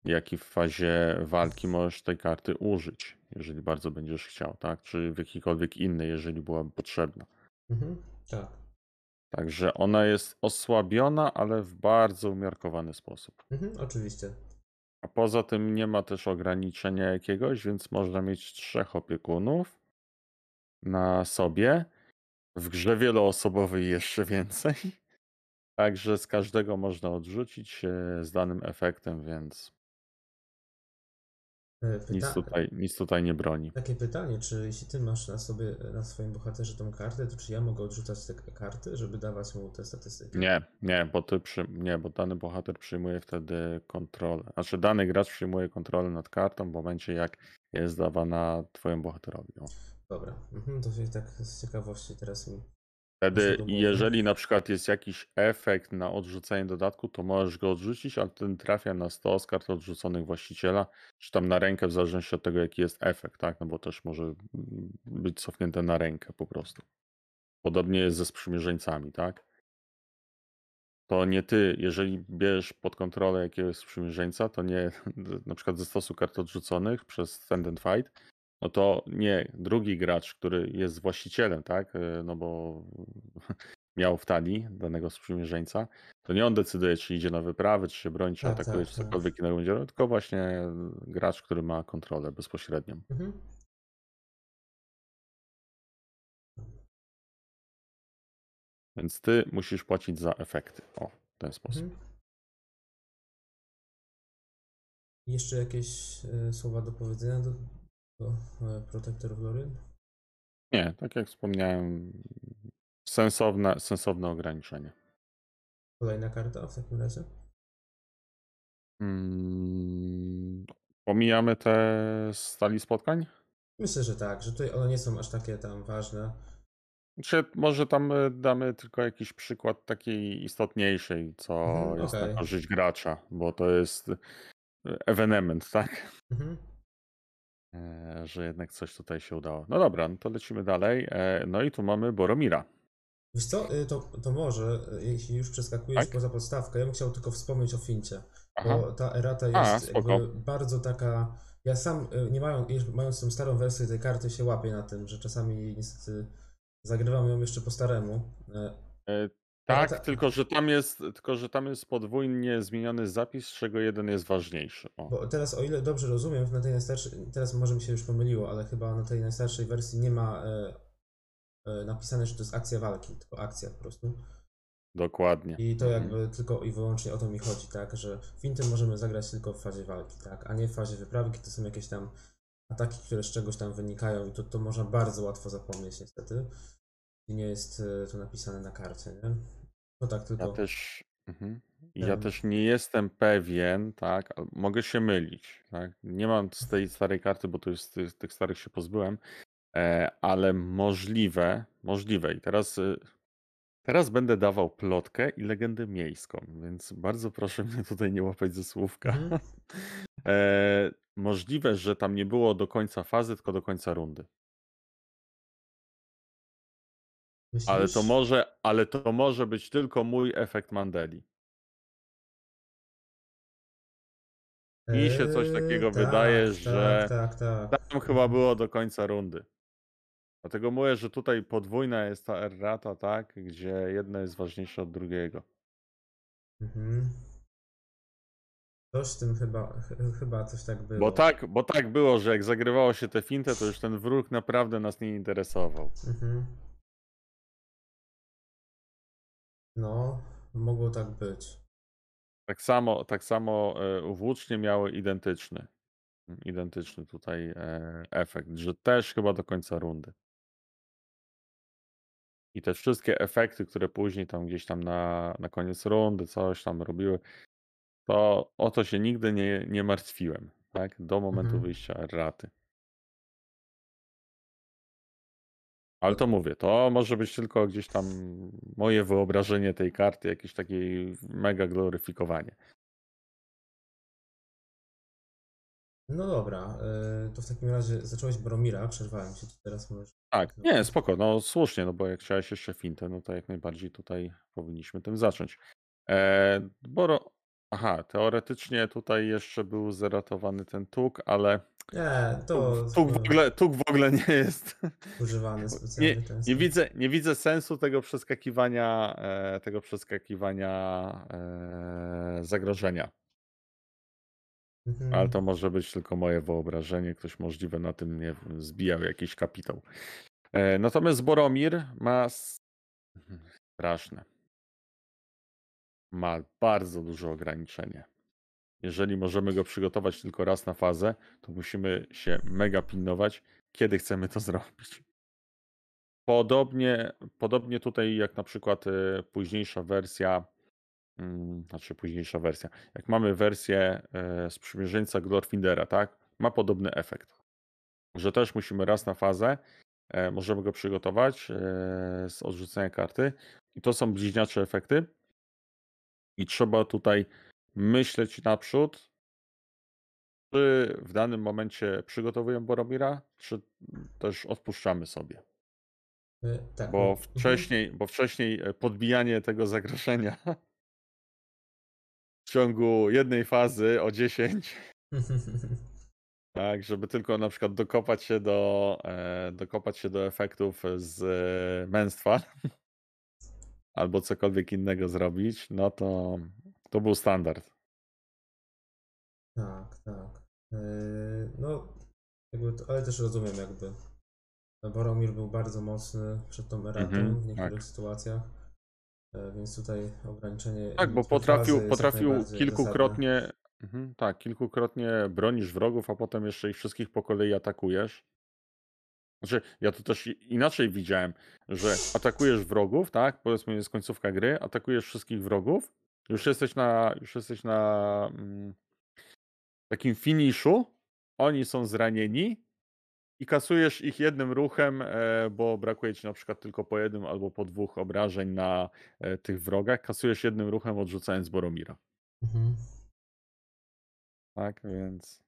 jak i w fazie walki możesz tej karty użyć, jeżeli bardzo będziesz chciał, tak? Czy w jakiejkolwiek innej, jeżeli byłaby potrzebna. Mhm, tak. Także ona jest osłabiona, ale w bardzo umiarkowany sposób. Mhm, oczywiście. A poza tym nie ma też ograniczenia jakiegoś, więc można mieć trzech opiekunów na sobie. W grze wieloosobowej jeszcze [laughs] więcej. Także z każdego można odrzucić z danym efektem, więc E, nic Pyta- tutaj, nic tutaj nie broni. Takie pytanie, czy jeśli ty masz na sobie, na swoim bohaterze tą kartę, to czy ja mogę odrzucać te karty, żeby dawać mu te statystyki? Nie, nie, bo ty przy, nie, bo dany bohater przyjmuje wtedy kontrolę. Znaczy dany gracz przyjmuje kontrolę nad kartą w momencie jak jest dawana twojemu bohaterowi. O. Dobra, mhm, to się tak z ciekawości teraz mi. Wtedy, jeżeli na przykład jest jakiś efekt na odrzucenie dodatku, to możesz go odrzucić, ale ten trafia na 100 z kart odrzuconych właściciela, czy tam na rękę, w zależności od tego, jaki jest efekt, tak? No bo też może mm, być cofnięte na rękę po prostu. Podobnie jest ze sprzymierzeńcami, tak? To nie ty, jeżeli bierzesz pod kontrolę jakiegoś sprzymierzeńca, to nie [laughs] na przykład ze stosu kart odrzuconych przez Stand and Fight, no to nie drugi gracz, który jest właścicielem, tak? E, No bo [laughs] miał w talii danego sprzymierzeńca, to nie on decyduje, czy idzie na wyprawę, czy się broni, czy Tak, atakuje, tak, czy tak. cokolwiek innego będzie tylko właśnie gracz, który ma kontrolę bezpośrednią. Mhm. Więc ty musisz płacić za efekty. O, w ten sposób. Mhm. Jeszcze jakieś e, słowa do powiedzenia do, e, Protector of Lorien? Nie, tak jak wspomniałem, sensowne, sensowne ograniczenie. Kolejna karta w takim razie? Mm, pomijamy te stali spotkań? Myślę, że tak, że tutaj one nie są aż takie tam ważne. Czy może tam y, damy tylko jakiś przykład takiej istotniejszej, co Mhm, jest korzyść gracza, bo to jest y, ewenement, tak? Mhm. E, Że jednak coś tutaj się udało. No dobra, no to lecimy dalej. E, No i tu mamy Boromira. Wiesz co, y, to, to może, y, jeśli już przeskakujesz Tak? poza podstawkę, ja bym chciał tylko wspomnieć o Fincie, Aha, bo ta erata A, jest spoko. jakby bardzo taka, ja sam, y, nie mają, jeż- mając tą starą wersję tej karty, się łapię na tym, że czasami niestety zagrywam ją jeszcze po staremu. E, E, Tak, tylko że tam jest, tylko że tam jest podwójnie zmieniony zapis, z czego jeden jest ważniejszy. O. Bo teraz, o ile dobrze rozumiem, na tej najstarszej, teraz może mi się już pomyliło, ale chyba na tej najstarszej wersji nie ma e, e, napisane, że to jest akcja walki, tylko akcja po prostu. Dokładnie. I to Mhm. jakby tylko i wyłącznie o to mi chodzi, tak, że Fintem możemy zagrać tylko w fazie walki, tak, a nie w fazie wyprawy, kiedy to są jakieś tam ataki, które z czegoś tam wynikają i to, to można bardzo łatwo zapomnieć niestety. nie jest e, to napisane na karcie, nie? No tak, tylko. Ja też, mhm. Ja też nie jestem pewien, tak, mogę się mylić, tak. Nie mam z tej starej karty, bo to jest z tych starych się pozbyłem, e, ale możliwe, możliwe i teraz, y, teraz będę dawał plotkę i legendę miejską, więc bardzo proszę mnie tutaj nie łapać ze słówka. Mhm. [laughs] E, możliwe, że tam nie było do końca fazy, tylko do końca rundy. Ale to może, ale to może być tylko mój efekt Mandeli. Mi się coś takiego Eee, wydaje, tak, że Tak, tak, tak. tam chyba było do końca rundy. Dlatego mówię, że tutaj podwójna jest ta errata, tak, gdzie jedno jest ważniejsze od drugiego. Mhm. Coś tym chyba, ch- chyba coś tak było. Bo tak, bo tak było, że jak zagrywało się tę fintę, to już ten wróg naprawdę nas nie interesował. Mhm. No, mogło tak być. Tak samo, tak samo e, włócznie miały identyczny, identyczny tutaj e, efekt, że też chyba do końca rundy. I te wszystkie efekty, które później tam gdzieś tam na, na koniec rundy coś tam robiły, to o to się nigdy nie, nie martwiłem, tak? Do momentu Mhm. wyjścia erraty. Ale to mówię, to może być tylko gdzieś tam moje wyobrażenie tej karty, jakieś takie mega gloryfikowanie. No dobra, e, to w takim razie zacząłeś Boromira, przerwałem się, teraz możesz... Tak, nie, spoko, no słusznie, no bo jak chciałeś jeszcze fintę, no to jak najbardziej tutaj powinniśmy tym zacząć. E, Boro, aha, teoretycznie tutaj jeszcze był zeratowany ten tuk, ale Nie, to tuk w ogóle, tuk w ogóle nie jest. używany [laughs] Nie, specjalnie często. nie, widzę, nie widzę sensu tego przeskakiwania, e, tego przeskakiwania e, zagrożenia. Mhm. Ale to może być tylko moje wyobrażenie. Ktoś możliwe na tym nie wiem, zbijał jakiś kapitał. E, natomiast Boromir ma s- [laughs] straszne. Ma bardzo duże ograniczenie. Jeżeli możemy go przygotować tylko raz na fazę, to musimy się mega pilnować, kiedy chcemy to [laughs] zrobić. Podobnie, podobnie tutaj jak na przykład e, późniejsza wersja, mm, znaczy późniejsza wersja, jak mamy wersję sprzymierzeńca Glorfindera, tak? Ma podobny efekt, że też musimy raz na fazę, e, możemy go przygotować e, z odrzucenia karty i to są bliźniacze efekty i trzeba tutaj myśleć naprzód, czy w danym momencie przygotowujemy Boromira, czy też odpuszczamy sobie. E, Tak, Bo no, wcześniej, bo wcześniej e, podbijanie tego zagrożenia w ciągu jednej fazy o 10, mhm. [laughs] tak, żeby tylko na przykład dokopać się do, e, dokopać się do efektów z męstwa albo cokolwiek innego zrobić, no to to był standard. Tak, tak. E, No, jakby to, ale też rozumiem jakby. Boromir był bardzo mocny przed tą eratą Mhm, w niektórych tak. sytuacjach, e, więc tutaj ograniczenie Tak, bo potrafił, potrafił kilkukrotnie, mhm, tak, kilkukrotnie bronisz wrogów, a potem jeszcze ich wszystkich po kolei atakujesz. Znaczy, ja to też inaczej widziałem, że atakujesz wrogów, tak? Powiedzmy, jest końcówka gry, atakujesz wszystkich wrogów, już jesteś na, już jesteś na mm, takim finiszu, oni są zranieni i kasujesz ich jednym ruchem, e, bo brakuje ci na przykład tylko po jednym albo po dwóch obrażeń na e, tych wrogach, kasujesz jednym ruchem odrzucając Boromira, Mhm. tak? Więc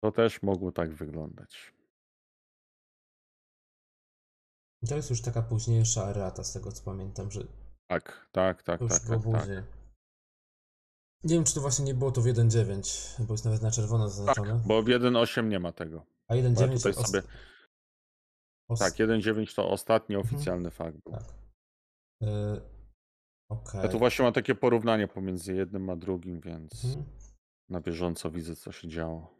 to też mogło tak wyglądać. To jest już taka późniejsza erata, z tego co pamiętam, że Tak, tak, tak, już tak, tak, tak. Nie wiem, czy to właśnie nie było to w 1.9, bo jest nawet na czerwono zaznaczone. Tak, bo w 1.8 nie ma tego. A Bo ja 1.9 tutaj to sobie. os- Tak, 1.9 to ostatni Mhm. oficjalny fakt był. tak. Y, Okej. Ja tu właśnie mam takie porównanie pomiędzy jednym a drugim, więc Mhm. na bieżąco widzę, co się działo.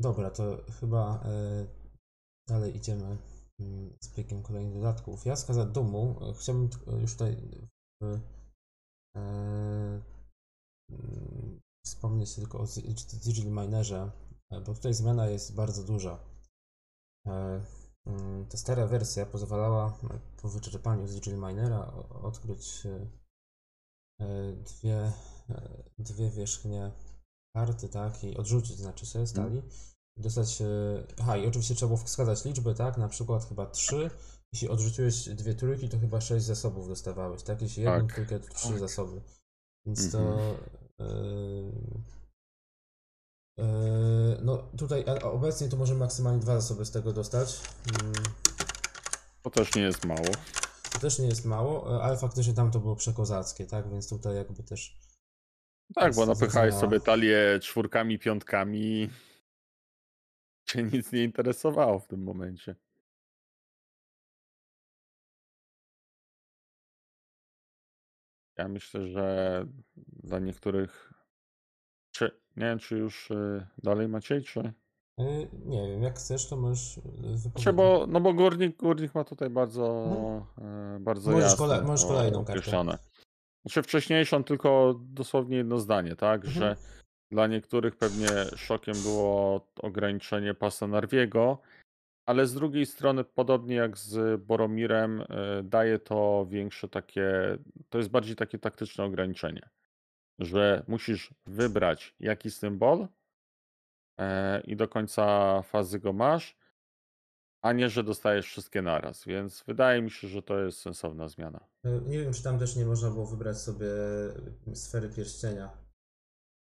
Dobra, to chyba y, dalej idziemy mm, z plikiem kolejnych dodatków. Ja z Dumu y, chciałbym t- już tutaj y, y, mm, wspomnieć tylko o Digital Minerze, bo tutaj zmiana jest bardzo duża. E, mm, Ta stara wersja pozwalała e, po wyczerpaniu Digital Minera odkryć e, e, dwie, e, dwie wierzchnie karty, tak, i odrzucić, znaczy sobie stali. Dostać. e, Aha, i oczywiście trzeba było wskazać liczby, tak? Na przykład chyba 3. Jeśli odrzuciłeś dwie trójki, to chyba 6 zasobów dostawałeś, tak? Jeśli jedną Tak, trójkę, to 3 tak. zasoby. Więc to. Mhm. e, No tutaj obecnie to możemy maksymalnie dwa zasoby z tego dostać. Mm, To też nie jest mało. To też nie jest mało, ale faktycznie tam to było przekozackie, tak? Więc tutaj jakby też. Tak, bo napychałeś zrozumiała. sobie talię czwórkami, piątkami. [laughs] Cię nic nie interesowało w tym momencie. Ja myślę, że dla niektórych. Czy, nie wiem, czy już y, dalej Maciej, czy. e, Nie wiem, jak chcesz, to możesz Znaczy, wypowiedzieć. bo, no bo górnik, górnik ma tutaj bardzo, e, bardzo Możesz jasno kole- możesz kolejną kartę. Znaczy wcześniejszą tylko dosłownie jedno zdanie, tak, Mhm. że dla niektórych pewnie szokiem było ograniczenie pasa Narwiego, ale z drugiej strony podobnie jak z Boromirem e, daje to większe takie, to jest bardziej takie taktyczne ograniczenie, że musisz wybrać jaki symbol e, i do końca fazy go masz, a nie, że dostajesz wszystkie naraz, więc wydaje mi się, że to jest sensowna zmiana. E, Nie wiem, czy tam też nie można było wybrać sobie sfery pierścienia.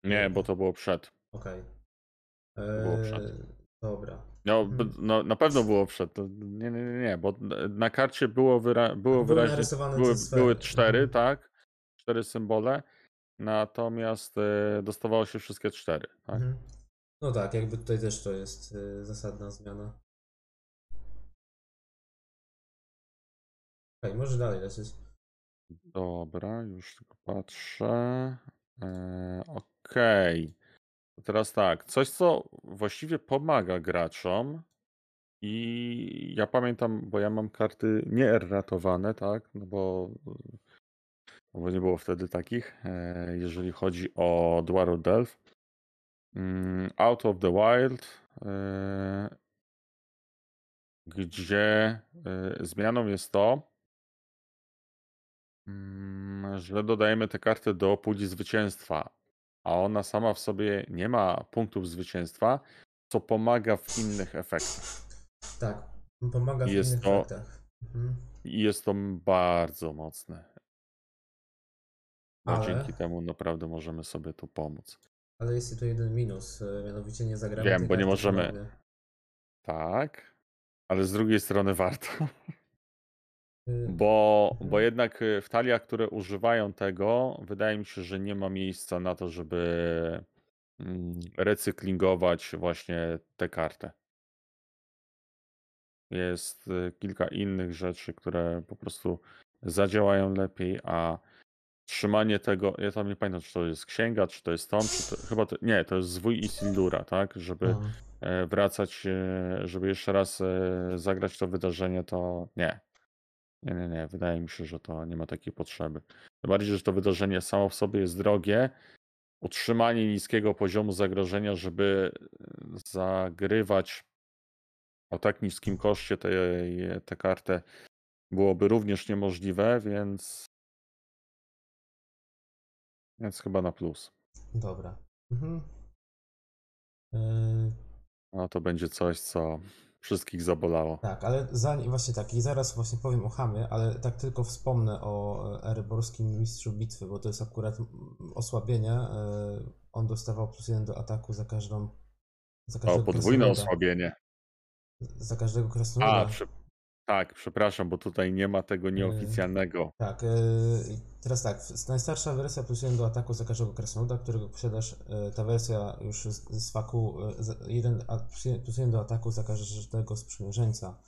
Nie, bo to było przed. Okej. Było E, przed. Dobra. No, b- no, na pewno było przed. Nie, nie, nie, nie, bo na karcie było, wyra- było Były wyraźnie, były, były cztery, Mhm. tak? Cztery symbole, natomiast e, dostawało się wszystkie cztery, tak? Mhm. No tak, jakby tutaj też to jest e, zasadna zmiana. Okej, może dalej lecieć. Dobra, już tylko patrzę. E, Okej. Teraz tak, coś co właściwie pomaga graczom i ja pamiętam, bo ja mam karty nieerratowane, tak? No bo, no bo nie było wtedy takich, e, jeżeli chodzi o Dwarf Delph. Mm, Out of the Wild, e, gdzie e, zmianą jest to, mm, że dodajemy tę kartę do puli zwycięstwa, a ona sama w sobie nie ma punktów zwycięstwa, co pomaga w innych efektach. Tak, pomaga w Jest innych to- efektach. Mhm. I jest to bardzo mocne. No, Ale- Dzięki temu naprawdę możemy sobie tu pomóc. Ale jest tu jeden minus, e, mianowicie nie zagramy Wiem, tej bo nie karty możemy. ponownie. Tak, ale z drugiej strony warto. [laughs] Y, Bo, bo jednak y, w taliach, które używają tego, wydaje mi się, że nie ma miejsca na to, żeby mm, recyklingować właśnie tę kartę. Jest y, kilka innych rzeczy, które po prostu zadziałają lepiej, a trzymanie tego, ja tam nie pamiętam, czy to jest księga, czy to jest tom, czy to, chyba to, nie, to jest zwój Isildura, tak, żeby no. e, wracać, e, żeby jeszcze raz e, zagrać to wydarzenie, to nie. Nie, nie, nie. Wydaje mi się, że to nie ma takiej potrzeby. Tym bardziej, że to wydarzenie samo w sobie jest drogie. Utrzymanie niskiego poziomu zagrożenia, żeby e, zagrywać o tak niskim koszcie tę kartę byłoby również niemożliwe, więc więc chyba na plus. Dobra. Mhm. Y, No to będzie coś, co wszystkich zabolało. Tak, ale zanim, właśnie tak, i zaraz właśnie powiem o Hamie, ale tak tylko wspomnę o eryborskim mistrzu bitwy, bo to jest akurat osłabienie. e, On dostawał plus jeden do ataku za każdą. Za O, podwójne krasnoluda. osłabienie. Za każdego krasnoluda. A. tak, przepraszam, bo tutaj nie ma tego nieoficjalnego. Tak, e, i teraz tak, najstarsza wersja plus 1 do ataku za każdego krasnoluda, którego posiadasz, e, ta wersja już z, z faku 1 plus 1 do ataku za każdego sprzymierzeńca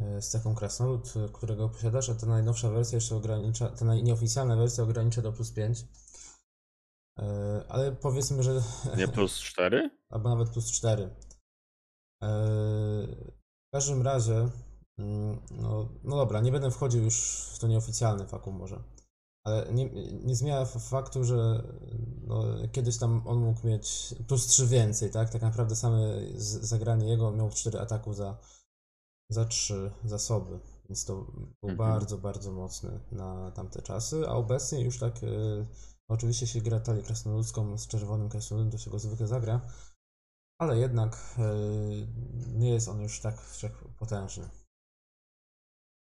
e, z cechą krasnolud, e, którego posiadasz, a ta najnowsza wersja jeszcze ogranicza, ta naj- nieoficjalna wersja ogranicza do plus 5. E, Ale powiedzmy, że [laughs] Nie plus 4? albo nawet plus 4. W każdym razie, no, no dobra, nie będę wchodził już w to nieoficjalne fakum może. Ale nie, nie zmienia faktu, że no, kiedyś tam on mógł mieć plus 3 więcej, tak? Tak naprawdę same zagranie jego on miał 4 ataku za, za 3 zasoby. Więc to był Mhm. bardzo, bardzo mocny na tamte czasy. A obecnie już tak, y, oczywiście się gra talię krasnoludzką z czerwonym krasnoludem, to się go zwykle zagra. Ale jednak y, nie jest on już tak wszechpotężny.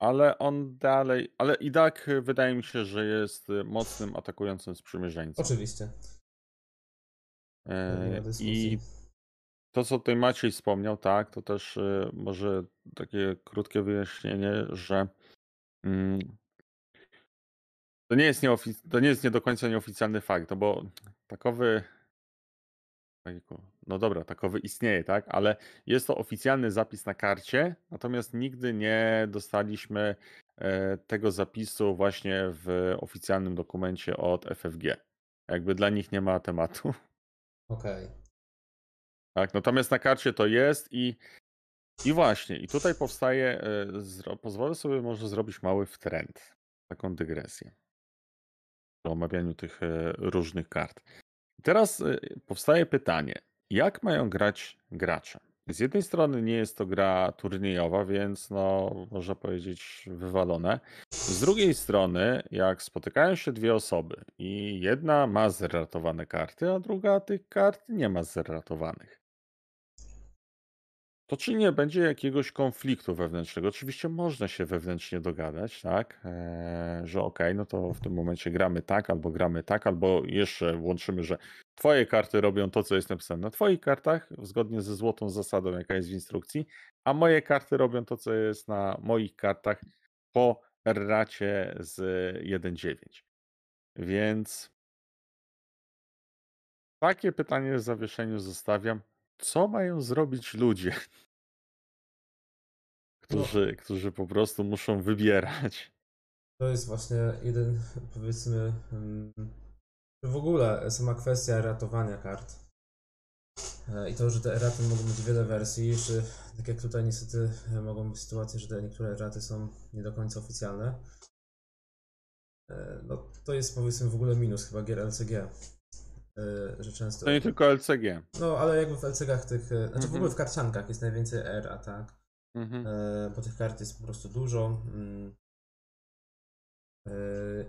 Ale on dalej, ale i tak y, wydaje mi się, że jest y, mocnym atakującym sprzymierzeńcem. Oczywiście. E. I to, co tutaj Maciej wspomniał, tak, to też y, może takie krótkie wyjaśnienie, że mm, to nie jest, nieofic- to nie jest nie do końca nieoficjalny fakt, no bo takowy, no dobra, takowy istnieje, tak, ale jest to oficjalny zapis na karcie, natomiast nigdy nie dostaliśmy e, tego zapisu właśnie w oficjalnym dokumencie od FFG. Jakby dla nich nie ma tematu. Okej. Tak, natomiast na karcie to jest i, i właśnie, i tutaj powstaje, e, zro, pozwolę sobie może zrobić mały trend, taką dygresję o omawianiu tych e, różnych kart. Teraz e, powstaje pytanie, jak mają grać gracze? Z jednej strony nie jest to gra turniejowa, więc no, można powiedzieć wywalone. Z drugiej strony, jak spotykają się dwie osoby i jedna ma zeratowane karty, a druga tych kart nie ma zeratowanych. To czy nie będzie jakiegoś konfliktu wewnętrznego? Oczywiście można się wewnętrznie dogadać, tak? Eee, że okej, no to w tym momencie gramy tak, albo gramy tak, albo jeszcze łączymy, że twoje karty robią to, co jest napisane na twoich kartach, zgodnie ze złotą zasadą, jaka jest w instrukcji, a moje karty robią to, co jest na moich kartach po racie z 1.9. Więc takie pytanie w zawieszeniu zostawiam. Co mają zrobić ludzie? którzy, którzy po prostu muszą wybierać. To jest właśnie jeden, powiedzmy, mm, w ogóle sama kwestia ratowania kart. E, I to, że te eraty mogą mieć wiele wersji, jeszcze tak jak tutaj niestety mogą być sytuacje, że te niektóre eraty są nie do końca oficjalne. E, No to jest powiedzmy w ogóle minus chyba gier LCG. E, Że często. To nie tylko LCG. No ale jakby w LCG-ach tych. e, Znaczy w Mhm. ogóle w karciankach jest najwięcej era, tak? Mhm. E, bo tych kart jest po prostu dużo. mm.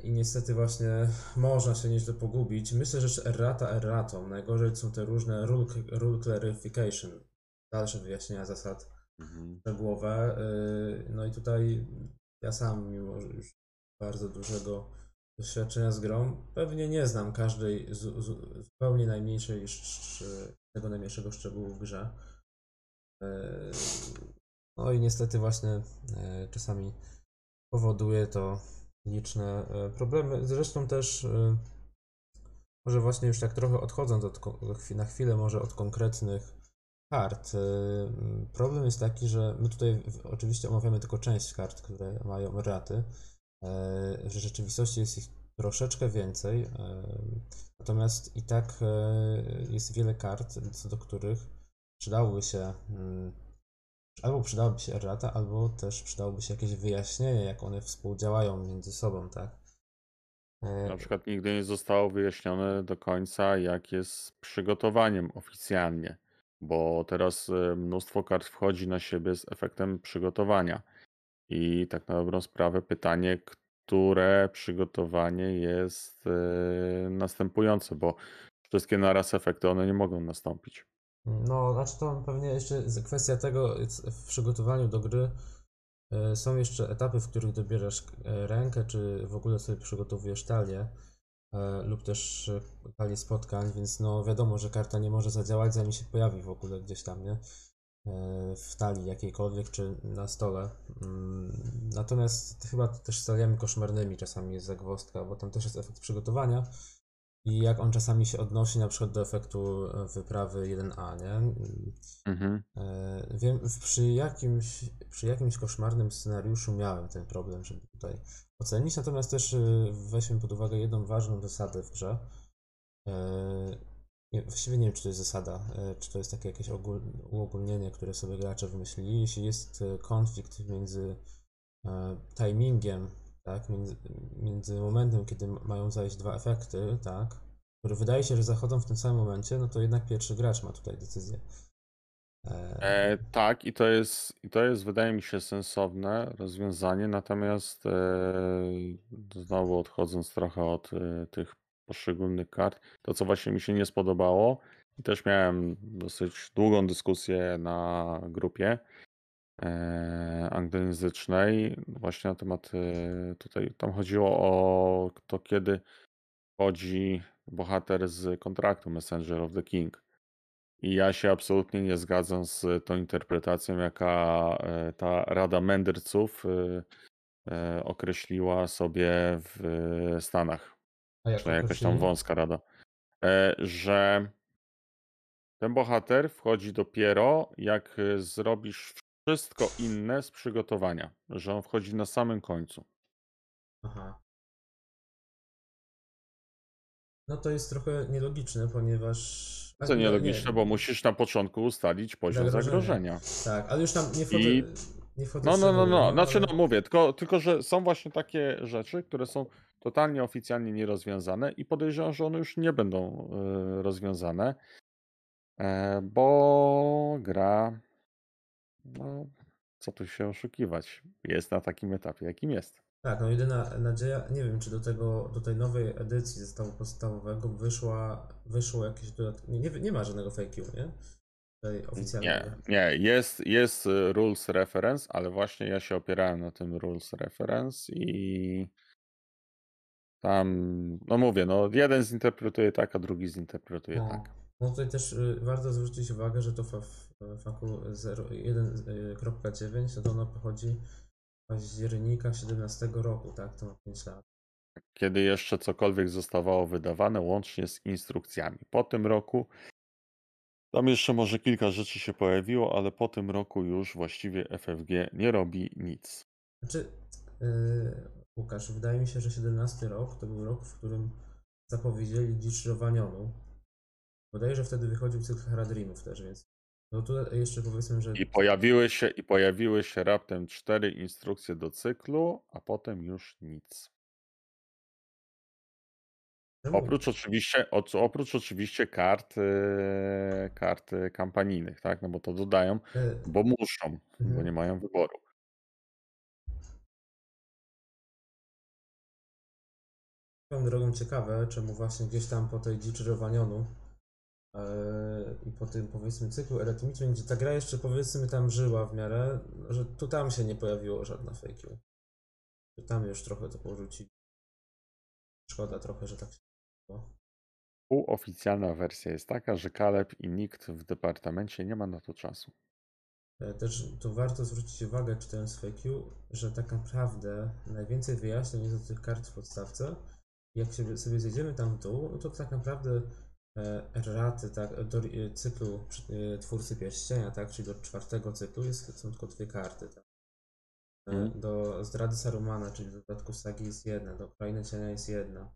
I niestety właśnie można się nieźle pogubić. Myślę, że errata erratą. Najgorzej są te różne rule, rule clarification, dalsze wyjaśnienia zasad Mhm. szczegółowe. No i tutaj ja sam, mimo już bardzo dużego doświadczenia z grą, pewnie nie znam każdej z, z, zupełnie najmniejszej, sz- tego najmniejszego szczegółu w grze. E, No i niestety właśnie e, czasami powoduje to liczne e, problemy. Zresztą też może właśnie już tak trochę odchodząc od, na chwilę może od konkretnych kart. Problem jest taki, że my tutaj oczywiście omawiamy tylko część kart, które mają raty. E, W rzeczywistości jest ich troszeczkę więcej. e, Natomiast i tak e, jest wiele kart, co do których przydałoby się mm, albo przydałaby się errata, albo też przydałoby się jakieś wyjaśnienie, jak one współdziałają między sobą, tak? E, Na przykład nigdy nie zostało wyjaśnione do końca, jak jest z przygotowaniem oficjalnie, bo teraz e, mnóstwo kart wchodzi na siebie z efektem przygotowania. I tak na dobrą sprawę pytanie, które przygotowanie jest e, następujące, bo wszystkie naraz efekty one nie mogą nastąpić. No, znaczy to pewnie jeszcze kwestia tego w przygotowaniu do gry e, są jeszcze etapy, w których dobierasz e, rękę, czy w ogóle sobie przygotowujesz talię lub też talię spotkań, więc no wiadomo, że karta nie może zadziałać zanim się pojawi w ogóle gdzieś tam, nie? E, W talii jakiejkolwiek, czy na stole. Mm, Natomiast chyba też z taliami koszmarnymi czasami jest zagwozdka, bo tam też jest efekt przygotowania. I jak on czasami się odnosi na przykład do efektu e, wyprawy 1A, nie? Mhm. E, Wiem, przy jakimś, przy jakimś koszmarnym scenariuszu miałem ten problem, żeby tutaj ocenić, natomiast też weźmy pod uwagę jedną ważną zasadę w grze. Właściwie nie wiem, czy to jest zasada, e, czy to jest takie jakieś ogól, uogólnienie, które sobie gracze wymyślili. Jeśli jest e, konflikt między e, timingiem tak, między, między momentem, kiedy mają zajść dwa efekty, tak, które wydaje się, że zachodzą w tym samym momencie, no to jednak pierwszy gracz ma tutaj decyzję. E, tak, i to jest, i to jest, wydaje mi się, sensowne rozwiązanie, natomiast e, znowu odchodząc trochę od e, tych poszczególnych kart, to co właśnie mi się nie spodobało, i też miałem dosyć długą dyskusję na grupie e, anglojęzycznej, właśnie na temat e, tutaj, tam chodziło o to, kiedy wchodzi bohater z kontraktu Messenger of the King. I ja się absolutnie nie zgadzam z tą interpretacją, jaka e, ta Rada Mędrców e, e, określiła sobie w Stanach. A jak Czy jakaś tam wąska rada. E, Że ten bohater wchodzi dopiero, jak e, zrobisz wszystko inne z przygotowania. Że on wchodzi na samym końcu. Aha. No to jest trochę nielogiczne, ponieważ... a, Co no, nielogiczne, nie, bo musisz na początku ustalić poziom Zagrożenia. zagrożenia. Tak, ale już tam nie wchodzę, I- nie wchodzę No, no, no, no. Znaczy, no mówię, tylko, tylko, że są właśnie takie rzeczy, które są totalnie oficjalnie nierozwiązane i podejrzewam, że one już nie będą y, rozwiązane, e, bo gra, no, co tu się oszukiwać, jest na takim etapie, jakim jest. Tak, no jedyna nadzieja, nie wiem, czy do tego, do tej nowej edycji zestawu podstawowego wyszła, wyszło jakieś nie, nie, ma żadnego fake you, nie? Nie, nie, jest, jest y, rules reference, ale właśnie ja się opierałem na tym rules reference i tam, no mówię, no jeden zinterpretuje tak, a drugi zinterpretuje No. tak. No tutaj też y, warto zwrócić uwagę, że to w faku 1.9, no to ono pochodzi z października 17 roku, tak? To ma 5 lat. kiedy jeszcze cokolwiek zostawało wydawane, łącznie z instrukcjami. Po tym roku tam jeszcze może kilka rzeczy się pojawiło, ale po tym roku już właściwie FFG nie robi nic. Znaczy, yy, Łukasz, wydaje mi się, że 17 rok to był rok, w którym zapowiedzieli Dzicz Rowanionu. Bodajże wtedy wychodził cykl Haradrimów też, więc no tu jeszcze powiedzmy, że I pojawiły się, i pojawiły się raptem cztery instrukcje do cyklu, a potem już nic. Oprócz oczywiście, oprócz oczywiście kart, e, kart kampanijnych, tak? No bo to dodają, e, bo muszą, bo Mhm. nie mają wyboru. Swoją drogą ciekawe, czemu właśnie gdzieś tam po tej dziczy Rowanionu yy, i po tym powiedzmy cyklu erytmicznym, gdzie ta gra jeszcze powiedzmy tam żyła w miarę, że tu tam się nie pojawiło żadna fake. Że Tam już trochę to porzucili. Szkoda trochę, że tak się stało. Półoficjalna wersja jest taka, że Kaleb i nikt w departamencie nie ma na to czasu. E, Też tu warto zwrócić uwagę, czytając FAQ, że tak naprawdę najwięcej wyjaśnień jest do tych kart w podstawce. Jak się sobie zjedziemy tam w dół, no to tak naprawdę e, raty tak, do e, cyklu e, Twórcy Pierścienia, tak, czyli do czwartego cyklu jest, są tylko dwie karty. Tak. Mhm. Do Zdrady Sarumana, czyli do dodatku Sagi jest jedna, do Krainy Cienia jest jedna.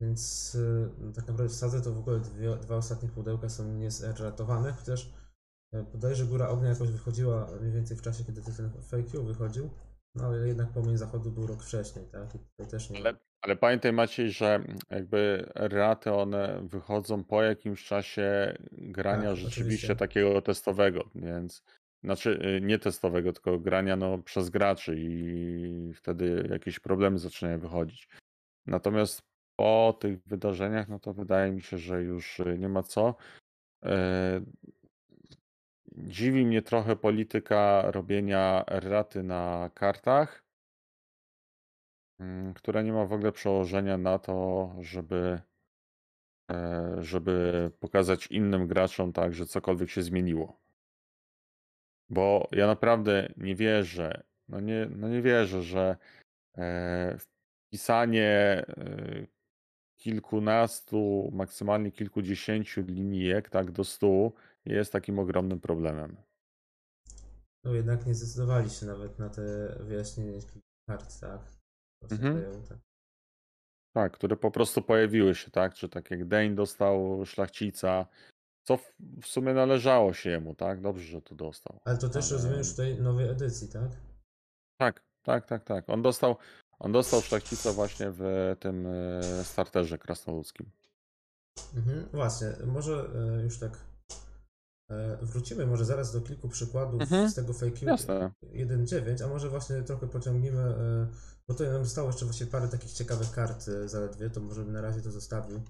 Więc no tak naprawdę w Sadze to w ogóle dwie, dwa ostatnie pudełka są niezeratowane, chociaż Bodajże Góra Ognia jakoś wychodziła mniej więcej w czasie, kiedy ten Fake You wychodził, no ale jednak Płomień Zachodu był rok wcześniej, tak? I tutaj też nie Ale, ale pamiętaj Maciej, że jakby raty one wychodzą po jakimś czasie grania Tak, rzeczywiście oczywiście. takiego testowego, więc znaczy y, nie testowego, tylko grania no, przez graczy i wtedy jakieś problemy zaczynają wychodzić. Natomiast po tych wydarzeniach, no to wydaje mi się, że już y, nie ma co. E, Dziwi mnie trochę polityka robienia raty na kartach, mm, która nie ma w ogóle przełożenia na to, żeby, e, żeby pokazać innym graczom tak, że cokolwiek się zmieniło. Bo ja naprawdę nie wierzę, no nie, no nie wierzę, że e, wpisanie e, kilkunastu, maksymalnie kilkudziesięciu linijek tak do stu jest takim ogromnym problemem. No jednak nie zdecydowali się nawet na te wyjaśnienie kart, tak? Mhm. tak. Tak, które po prostu pojawiły się, tak? Czy tak jak Dane dostał szlachcica, co w, w sumie należało się jemu, tak? Dobrze, że to dostał. Ale to też Ale- rozumiem już tej nowej edycji, tak? Tak, Tak, tak, tak. On dostał, on dostał szlachcica właśnie w tym e, starterze krasnoludzkim. Mhm, właśnie, może e, już tak e, wrócimy może zaraz do kilku przykładów Mhm, z tego fake Jasne. 1.9, a może właśnie trochę pociągniemy, e, bo tutaj nam zostało jeszcze właśnie parę takich ciekawych kart e, zaledwie, to może bym na razie to zostawił.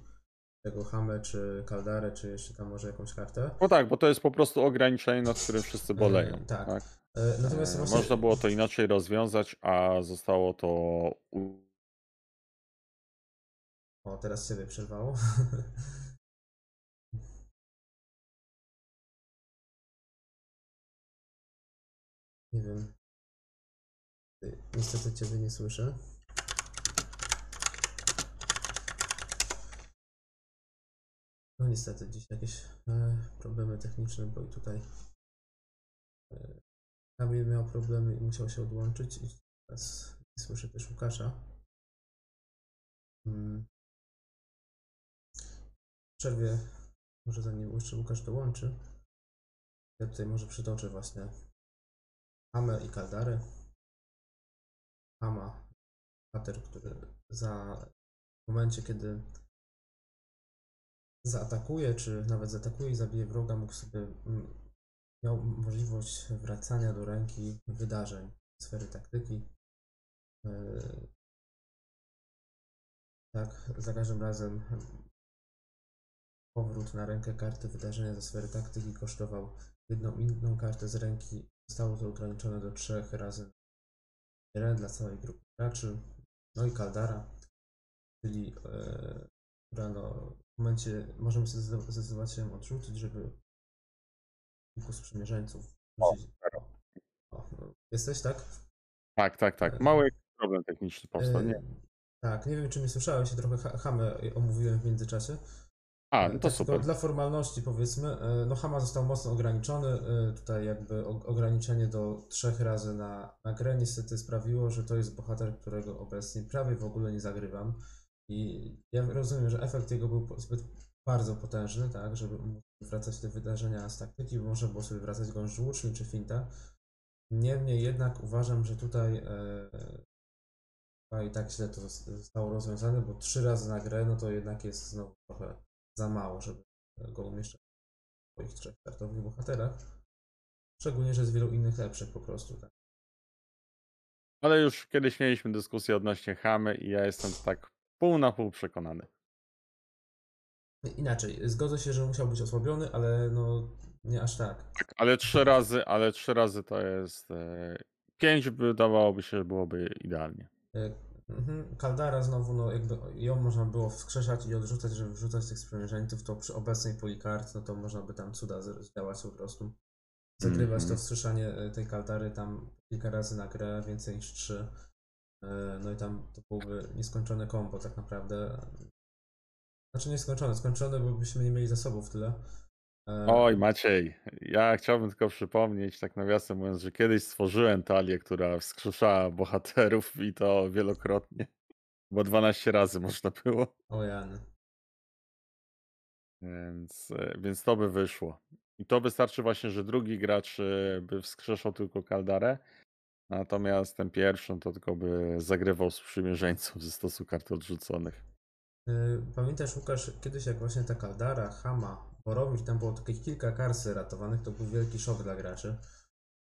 Tego Hamę, czy Kaldarę, czy jeszcze tam może jakąś kartę. No tak, bo to jest po prostu ograniczenie, nad którym wszyscy boleją. E, tak. tak. E, Natomiast E, właśnie... Można było to inaczej rozwiązać, a zostało to O, teraz ciebie przerwało. [laughs] Nie wiem. Niestety ciebie nie słyszę. No niestety dziś jakieś e, problemy techniczne, bo i tutaj e, Kamil miał problemy i musiał się odłączyć i teraz nie słyszę też Łukasza. Mm. W przerwie, może zanim jeszcze Łukasz dołączy, ja tutaj może przytoczę właśnie Hamę i Kaldarę. Hama, pater, który za w momencie, kiedy zaatakuje, czy nawet zaatakuje i zabije wroga, mógł sobie mm, miał możliwość wracania do ręki wydarzeń sfery taktyki. Yy, Tak, za każdym razem powrót na rękę karty wydarzenia ze sfery taktyki kosztował jedną inną kartę z ręki. Zostało to ograniczone do trzech razy jeden dla całej grupy graczy. No i Kaldara, czyli e, która no, w momencie możemy sobie zdecydować- się odrzucić, żeby kilku sprzymierzeńców wrzucić. O, no, jesteś, tak? Tak, tak, tak. Mały problem techniczny powstał. Nie? E, Tak, nie wiem czy mnie słyszałeś, trochę ha- Hamę omówiłem w międzyczasie. A, E, no to tak tylko super. Dla formalności powiedzmy, e, no Hama został mocno ograniczony. e, Tutaj jakby ograniczenie do trzech razy na, na grę niestety sprawiło, że to jest bohater, którego obecnie prawie w ogóle nie zagrywam. I ja rozumiem, że efekt jego był zbyt bardzo potężny, tak, żeby wracać te wydarzenia z taktyki, bo można było sobie wracać gąszcz łuczny czy finta. Niemniej jednak uważam, że tutaj chyba i tak źle to zos- zostało rozwiązane, bo trzy razy na grę, no to jednak jest znowu trochę za mało, żeby go umieszczać w swoich trzech startowych bohaterach. Szczególnie, że jest wielu innych lepszych po prostu. Tak. Ale już kiedyś mieliśmy dyskusję odnośnie Hamy i ja jestem tak pół na pół przekonany. Inaczej, zgodzę się, że musiał być osłabiony, ale no nie aż tak. Tak, ale trzy razy, ale trzy razy to jest. E, pięć wydawałoby się, że byłoby idealnie. E, mhm, Kaldara znowu, no jakby ją można było wskrzeszać i odrzucać, żeby wrzucać tych sprzymierzeńców, to przy obecnej puli kart, no to można by tam cuda zdziałać po prostu. Zagrywać Mhm. to wskrzeszanie e, tej Kaldary tam kilka razy na grę, więcej niż trzy. E, No i tam to byłoby nieskończone kombo tak naprawdę. Znaczy nieskończone, skończone, bo byśmy nie mieli zasobów tyle. E, Oj, Maciej, ja chciałbym tylko przypomnieć, tak nawiasem mówiąc, że kiedyś stworzyłem talię, która wskrzeszała bohaterów i to wielokrotnie. Bo 12 razy [laughs] można było. O Jan. Więc, e, więc to by wyszło. I to wystarczy właśnie, że drugi gracz e, by wskrzeszał tylko Kaldarę, natomiast ten pierwszy no to tylko by zagrywał sprzymierzeńców ze stosu kart odrzuconych. Pamiętasz, Łukasz, kiedyś jak właśnie ta Kaldara, Hama, Boromir, tam było takich kilka karsy ratowanych, to był wielki szok dla graczy.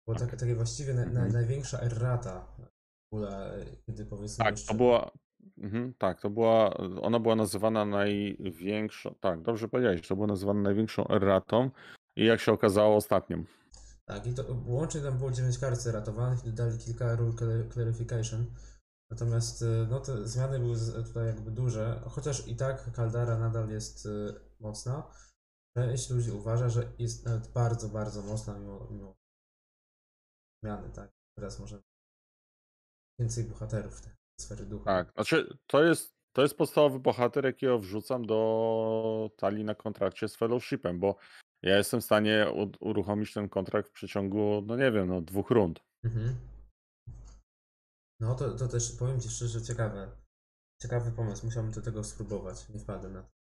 Było Tak. takie, właściwie na, na, Mhm. największa errata w ogóle, kiedy powiedzmy Tak, jeszcze... to była. Mhm, tak, to była. Ona była nazywana największą. Tak, dobrze powiedziałeś, to była nazywana największą erratą i jak się okazało ostatnią. Tak, i to łącznie tam było 9 kart ratowanych i dodali kilka rule cla- clarification. Natomiast y, no, te zmiany były tutaj jakby duże, chociaż i tak Kaldara nadal jest y, mocna. Część ludzi uważa, że jest nawet bardzo, bardzo mocna mimo, mimo zmiany, tak? Teraz może więcej bohaterów tej sfery ducha. Tak, znaczy to jest, to jest podstawowy bohater, jakiego wrzucam do talii na kontrakcie z Fellowshipem, bo ja jestem w stanie uruchomić ten kontrakt w przeciągu, no nie wiem, no dwóch rund. Mhm. No to, to też powiem Ci szczerze, ciekawe. Ciekawy pomysł, musiałbym do tego spróbować, nie wpadłem na to.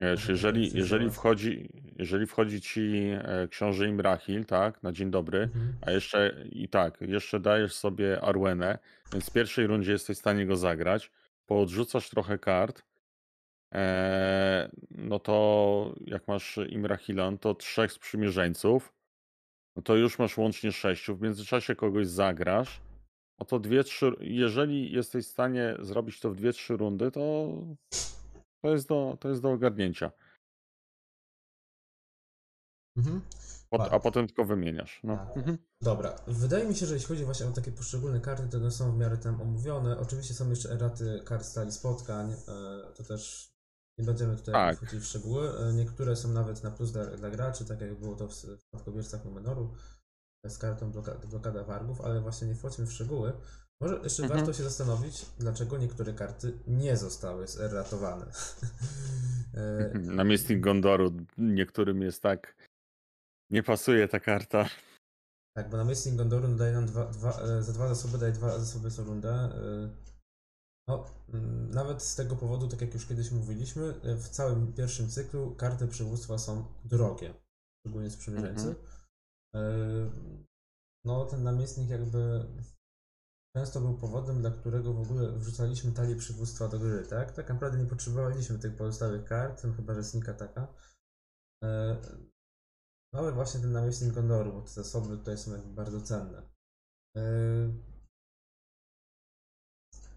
Wiesz, Może jeżeli, jeżeli, wchodzi, jeżeli wchodzi ci e, książę Imrahil, tak, na dzień dobry, Mhm. a jeszcze i tak, jeszcze dajesz sobie Arwenę, więc w pierwszej rundzie jesteś w stanie go zagrać, poodrzucasz trochę kart, e, no to jak masz Imrahilan, to trzech sprzymierzeńców, no to już masz łącznie sześciu, w międzyczasie kogoś zagrasz, no to dwie, trzy, jeżeli jesteś w stanie zrobić to w dwie, trzy rundy, to to jest do, to jest do ogarnięcia. Mhm. Pot, a potem tylko wymieniasz. No. Tak. Mhm. Dobra, wydaje mi się, że jeśli chodzi właśnie o takie poszczególne karty, to one są w miarę tam omówione. Oczywiście są jeszcze eraty kart stali spotkań, e, to też nie będziemy tutaj Tak. wchodzić w szczegóły. E, Niektóre są nawet na plus dla, dla graczy, tak jak było to w spadkobiercach Numenoru e, z kartą bloka, blokada wargów, ale właśnie nie wchodźmy w szczegóły. Może jeszcze Mhm. warto się zastanowić, dlaczego niektóre karty nie zostały zeratowane. [laughs] E, Namiestnik Gondoru niektórym jest tak. Nie pasuje ta karta. Tak, bo namiestnik Gondoru daje nam dwa, dwa, e, za dwa zasoby daje dwa zasoby co rundę. e, No, mm, nawet z tego powodu, tak jak już kiedyś mówiliśmy, w całym pierwszym cyklu karty przywództwa są drogie, szczególnie sprzymierzeńcy. E, No, ten namiestnik jakby często był powodem, dla którego w ogóle wrzucaliśmy talię przywództwa do gry, tak? Tak naprawdę nie potrzebowaliśmy tych pozostałych kart, no chyba że Snika taka. E, No ale właśnie ten namiestnik Gondoru, bo te zasoby tutaj są jakby bardzo cenne. Yy,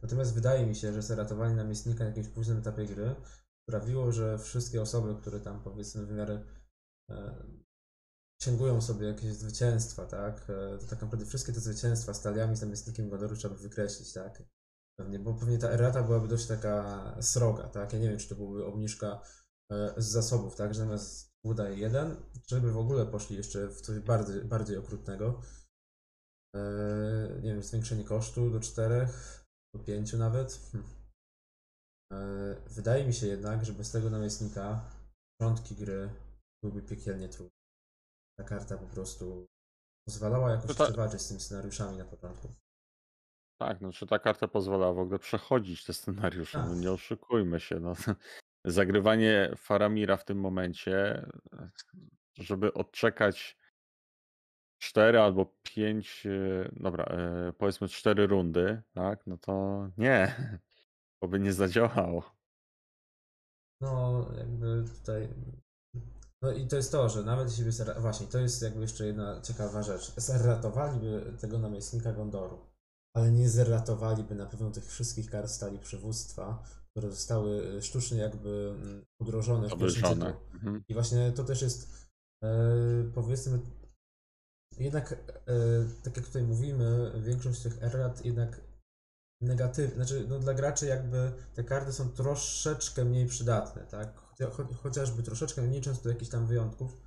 Natomiast wydaje mi się, że zeratowanie namiestnika na jakimś późnym etapie gry sprawiło, że wszystkie osoby, które tam powiedzmy w miarę sięgują sobie jakieś zwycięstwa, tak? e, To tak naprawdę wszystkie te zwycięstwa z taliami z namiestnikiem Gondoru trzeba by wykreślić, tak? Pewnie, bo pewnie ta errata byłaby dość taka sroga, tak? Ja nie wiem, czy to byłaby obniżka e, z zasobów, tak? Że zamiast dwóch daje jeden, żeby w ogóle poszli jeszcze w coś bardziej, bardziej okrutnego. E, Nie wiem, zwiększenie kosztu do czterech, do pięciu nawet. Hm. Wydaje mi się jednak, że bez tego namiestnika początki gry byłyby piekielnie trudne. Ta karta po prostu pozwalała jakoś No ta- przewalczyć z tymi scenariuszami na początku. Tak, no czy ta karta pozwala w ogóle przechodzić te scenariusze? No Tak. nie oszukujmy się. No. [laughs] Zagrywanie Faramira w tym momencie, żeby odczekać cztery albo pięć, e, dobra, e, powiedzmy cztery rundy, tak? No to nie, [laughs] to by nie zadziałało. No, jakby tutaj. No i to jest to, że nawet jeśli by zera... Właśnie, to jest jakby jeszcze jedna ciekawa rzecz. Zerratowaliby tego namiestnika Gondoru, ale nie zerratowaliby na pewno tych wszystkich kart stali przywództwa, które zostały e, sztucznie jakby mm, udrożone w pierwszym. Mhm. I właśnie to też jest, e, powiedzmy, jednak, e, tak jak tutaj mówimy, większość tych errat jednak negatywnie, znaczy no dla graczy jakby te karty są troszeczkę mniej przydatne, tak? Chocia- cho- Chociażby troszeczkę, nie licząc tu jakichś tam wyjątków.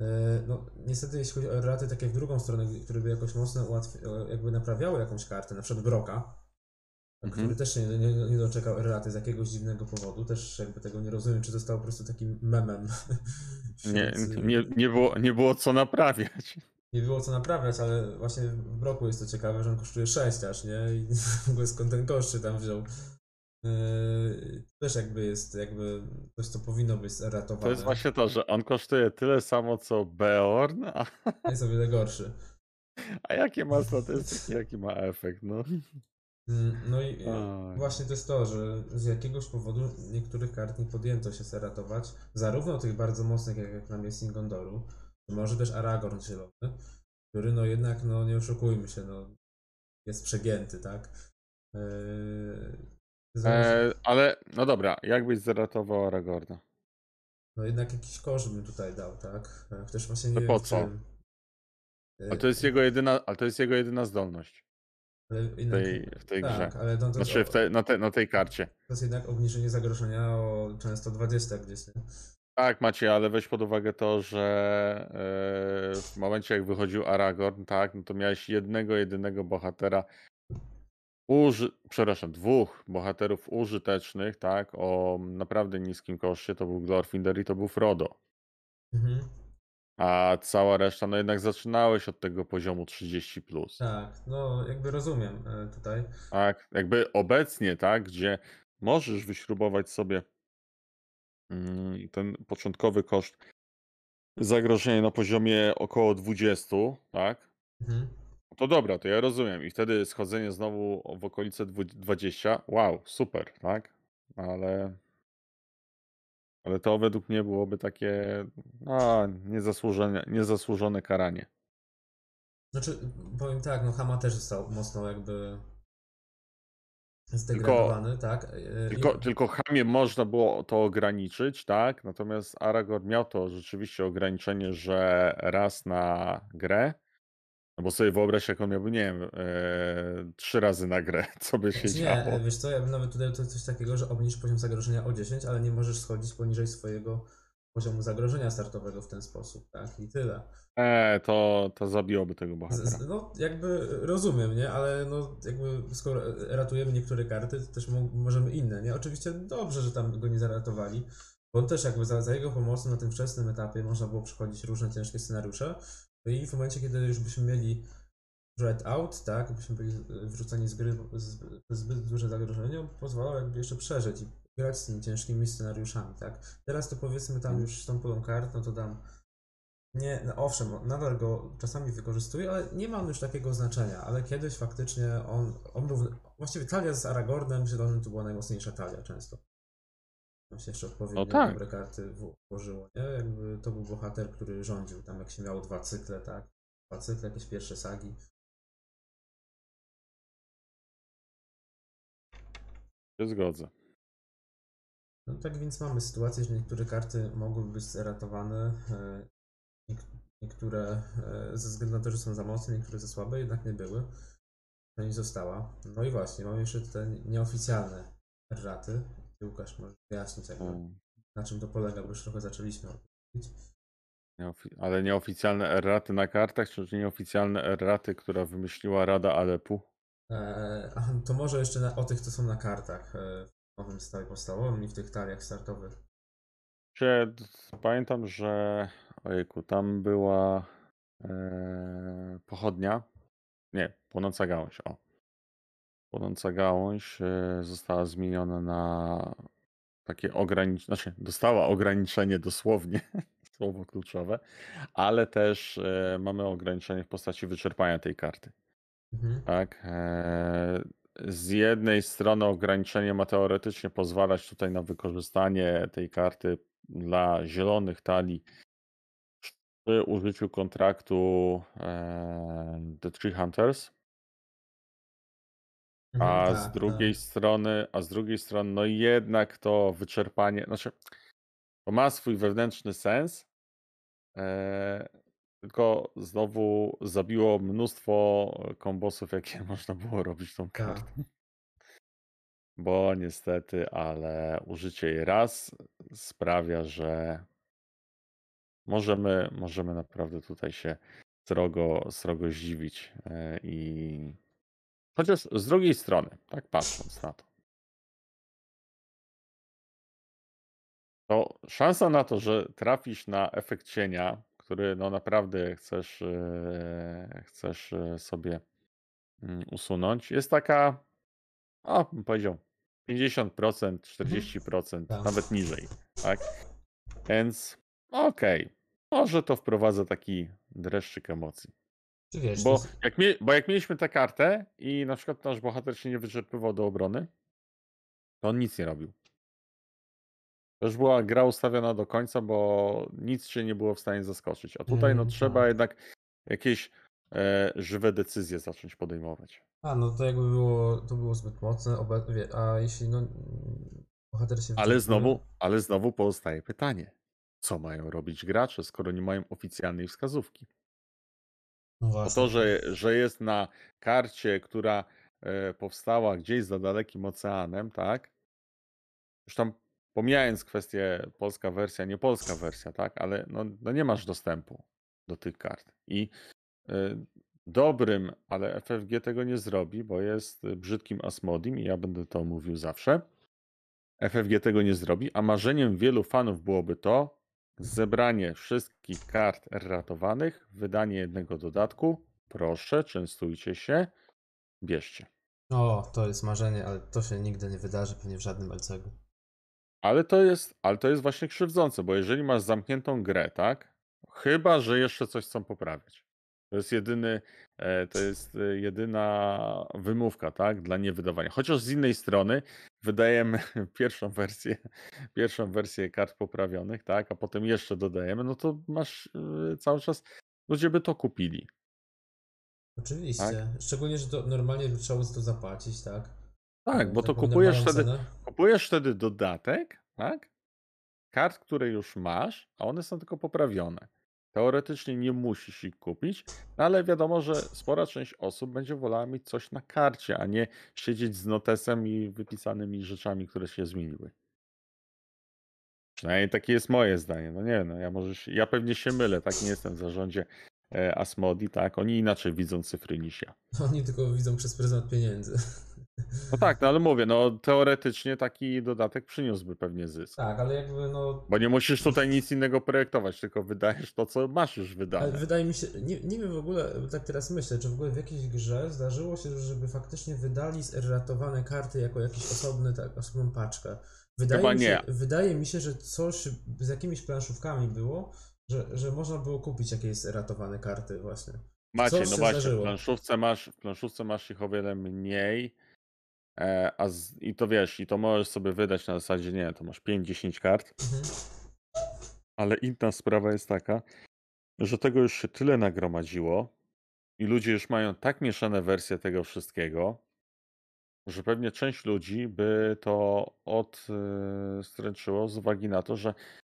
E, No niestety jeśli chodzi o erraty takie w drugą stronę, które by jakoś mocno ułatwi- e, jakby naprawiały jakąś kartę, na przykład Broka, Mhm. który też się nie, nie, nie doczekał erraty z jakiegoś dziwnego powodu, też jakby tego nie rozumiem, czy został po prostu takim memem. [laughs] Nie, wśród- nie, nie, było, nie było co naprawiać. nie było co naprawiać, ale właśnie w Broku jest to ciekawe, że on kosztuje 6 aż, nie? I [laughs] w ogóle skąd ten koszt się tam wziął. Yy, też jakby jest jakby coś, co powinno być ratowane. To jest właśnie to, że on kosztuje tyle samo co Beorn, a, [laughs] Jest o wiele gorszy. a jakie ma statystyki, jaki ma efekt, no. Mm, No i Oj. właśnie to jest to, że z jakiegoś powodu niektórych kart nie podjęto się seratować, zarówno tych bardzo mocnych jak, jak namiestnik Gondoru, może też Aragorn zielony, który no jednak, no nie oszukujmy się, no jest przegięty, tak? Yy, E, ale, no dobra, jakbyś zeratował Aragorna? No jednak jakiś koszt bym tutaj dał, tak? E, Chociaż właśnie nie wiem po co? E, Ale to jest jego jedyna, ale to jest jego jedyna zdolność ale w jednak, tej, w tej tak, grze. ale no to, Znaczy w te, na, te, na tej karcie. to jest jednak obniżenie zagrożenia o często 20 gdzieś, nie? Tak, Macie, ale weź pod uwagę to, że e, w momencie jak wychodził Aragorn, tak, no to miałeś jednego, jedynego bohatera, uży, przepraszam, dwóch bohaterów użytecznych, tak, o naprawdę niskim koszcie, to był Glorfindel i to był Frodo. Mhm. A cała reszta, no jednak zaczynałeś od tego poziomu 30+. Plus. Tak, no jakby rozumiem e, tutaj. Tak, jakby obecnie, tak, gdzie możesz wyśrubować sobie mm, ten początkowy koszt zagrożenia na poziomie około 20, tak? Mhm. To dobra, to ja rozumiem. I wtedy schodzenie znowu w okolice dwu- 20, wow, super, tak? Ale, ale to według mnie byłoby takie a, niezasłużone, niezasłużone karanie. Znaczy, powiem tak, no Hama też został mocno jakby zdegradowany, tak? E, Tylko, i- tylko Hamie można było to ograniczyć, tak? Natomiast Aragorn miał to rzeczywiście ograniczenie, że raz na grę. No bo sobie wyobraź, jak on miałby, nie wiem, e, trzy razy na grę, [laughs] co by się Znaczy działo. nie, wiesz co, ja bym nawet tutaj to coś takiego, że obniż poziom zagrożenia o 10, ale nie możesz schodzić poniżej swojego poziomu zagrożenia startowego w ten sposób, tak? I tyle. E, to, to zabiłoby tego bohatera. no, jakby rozumiem, nie? Ale no, jakby skoro ratujemy niektóre karty, to też mo możemy inne, nie? Oczywiście dobrze, że tam go nie zaratowali, bo on też jakby za, za jego pomocą na tym wczesnym etapie można było przechodzić różne ciężkie scenariusze i w momencie, kiedy już byśmy mieli red out, tak, byśmy byli wrzuceni z gry z, zbyt duże zagrożenie, on pozwalał jakby jeszcze przeżyć i grać z tymi ciężkimi scenariuszami, tak. Teraz to powiedzmy tam już z tą pulą kart, no to dam nie, no owszem, nadal go czasami wykorzystuję, ale nie ma on już takiego znaczenia, ale kiedyś faktycznie on, on był, właściwie talia z Aragornem zielonym to była najmocniejsza talia często. Tam się jeszcze odpowiednio No tak. dobre karty włożyło, nie? Jakby to był bohater, który rządził, tam jak się miało dwa cykle, tak? Dwa cykle, jakieś pierwsze sagi. Się zgodzę. No tak więc mamy sytuację, że niektóre karty mogłyby być zeratowane, e, niek- niektóre e, ze względu na to, że są za mocne, niektóre za słabe, jednak nie były. No i została. No i właśnie, mamy jeszcze te nieoficjalne erraty. Łukasz, możesz wyjaśnić, jakby, Mm, na czym to polega, bo już trochę zaczęliśmy mówić. Ale nieoficjalne erraty na kartach, czy nieoficjalne erraty, która wymyśliła Rada Alepu? E, a, to może jeszcze na, o tych, co są na kartach e, w nowym stałe podstawowym i w tych taliach startowych. Pamiętam, że ojejku, tam była e, pochodnia. Nie, płonąca gałąź. O. Płonąca gałąź e, została zmieniona na takie ograniczenie, znaczy dostała ograniczenie dosłownie, [laughs] słowo kluczowe, ale też e, mamy ograniczenie w postaci wyczerpania tej karty. Mhm. Tak. e, Z jednej strony ograniczenie ma teoretycznie pozwalać tutaj na wykorzystanie tej karty dla zielonych talii przy użyciu kontraktu The Tree Hunters, Mhm, a tak, z tak. drugiej strony, a z drugiej strony, no jednak to wyczerpanie, znaczy to ma swój wewnętrzny sens, e, tylko znowu zabiło mnóstwo kombosów, jakie [laughs] można było robić tą Tak. kartą. Bo niestety, ale użycie jej raz sprawia, że możemy, możemy naprawdę tutaj się srogo, srogo zdziwić. e, I chociaż z drugiej strony, tak patrząc na to, to szansa na to, że trafisz na efekt cienia, który no naprawdę chcesz, e, chcesz e, sobie mm, usunąć, jest taka, o, bym powiedział, 50%, 40%, Tak. nawet niżej, tak? Więc okej, może to wprowadza taki dreszczyk emocji. Wiesz, Bo jest- jak, mie- bo jak mieliśmy tę kartę i na przykład nasz bohater się nie wyczerpywał do obrony, to on nic nie robił. To już była gra ustawiona do końca, bo nic się nie było w stanie zaskoczyć. A tutaj no Mm, trzeba tak. jednak jakieś e, żywe decyzje zacząć podejmować. A, no to jakby było, to było zbyt mocne, a jeśli no bohater się Ale znowu, ale znowu pozostaje pytanie. Co mają robić gracze, skoro nie mają oficjalnej wskazówki? No Bo właśnie. to, że, że jest na karcie, która e, powstała gdzieś za dalekim oceanem, tak? Już tam pomijając kwestię polska wersja, nie polska wersja, tak? Ale no, no nie masz dostępu do tych kart. I e, dobrym, ale FFG tego nie zrobi, bo jest brzydkim Asmodim i ja będę to mówił zawsze. FFG tego nie zrobi, a marzeniem wielu fanów byłoby to zebranie wszystkich kart ratowanych, wydanie jednego dodatku. Proszę, częstujcie się, bierzcie. O, to jest marzenie, ale to się nigdy nie wydarzy pewnie w żadnym LCG. Ale to jest, ale to jest właśnie krzywdzące, bo jeżeli masz zamkniętą grę, tak? Chyba, że jeszcze coś chcą poprawiać. To jest jedyny, e, to jest e, jedyna wymówka, tak, dla niewydawania. Chociaż z innej strony wydajemy [laughs] pierwszą wersję, pierwszą wersję kart poprawionych, tak, a potem jeszcze dodajemy, no to masz e, cały czas, ludzie by to kupili. Oczywiście. Tak. Szczególnie, że to normalnie trzeba to zapłacić, tak? Tak, E, bo to kupujesz wtedy, cenę. kupujesz wtedy dodatek, tak? Kart, które już masz, a one są tylko poprawione. Teoretycznie nie musisz ich kupić, no ale wiadomo, że spora część osób będzie wolała mieć coś na karcie, a nie siedzieć z notesem i wypisanymi rzeczami, które się zmieniły. Przynajmniej takie jest moje zdanie. No nie, no ja może się, ja pewnie się mylę, tak nie jestem w zarządzie e, Asmodi, tak? Oni inaczej widzą cyfry niż ja. [laughs] Oni tylko widzą przez pryzmat pieniędzy. No tak, no ale mówię, no teoretycznie taki dodatek przyniósłby pewnie zysk. Tak, ale jakby no. Bo nie musisz tutaj nic innego projektować, tylko wydajesz to, co masz już Ale wydane. wydaje mi się, nie, nie wiem w ogóle, tak teraz myślę, czy w ogóle w jakiejś grze zdarzyło się, żeby faktycznie wydali zeratowane karty jako jakiś osobny, tak, osobną paczkę. Wydaje Chyba mi się, nie. Wydaje mi się, że coś z jakimiś planszówkami było, że, że można było kupić jakieś ratowane karty właśnie. Macie, coś no właśnie, w planszówce masz, w planszówce masz ich o wiele mniej, a z, i to wiesz, i to możesz sobie wydać na zasadzie, nie to masz 5-10 kart, Mhm. ale inna sprawa jest taka, że tego już się tyle nagromadziło i ludzie już mają tak mieszane wersje tego wszystkiego, że pewnie część ludzi by to odstręczyło z uwagi na to, że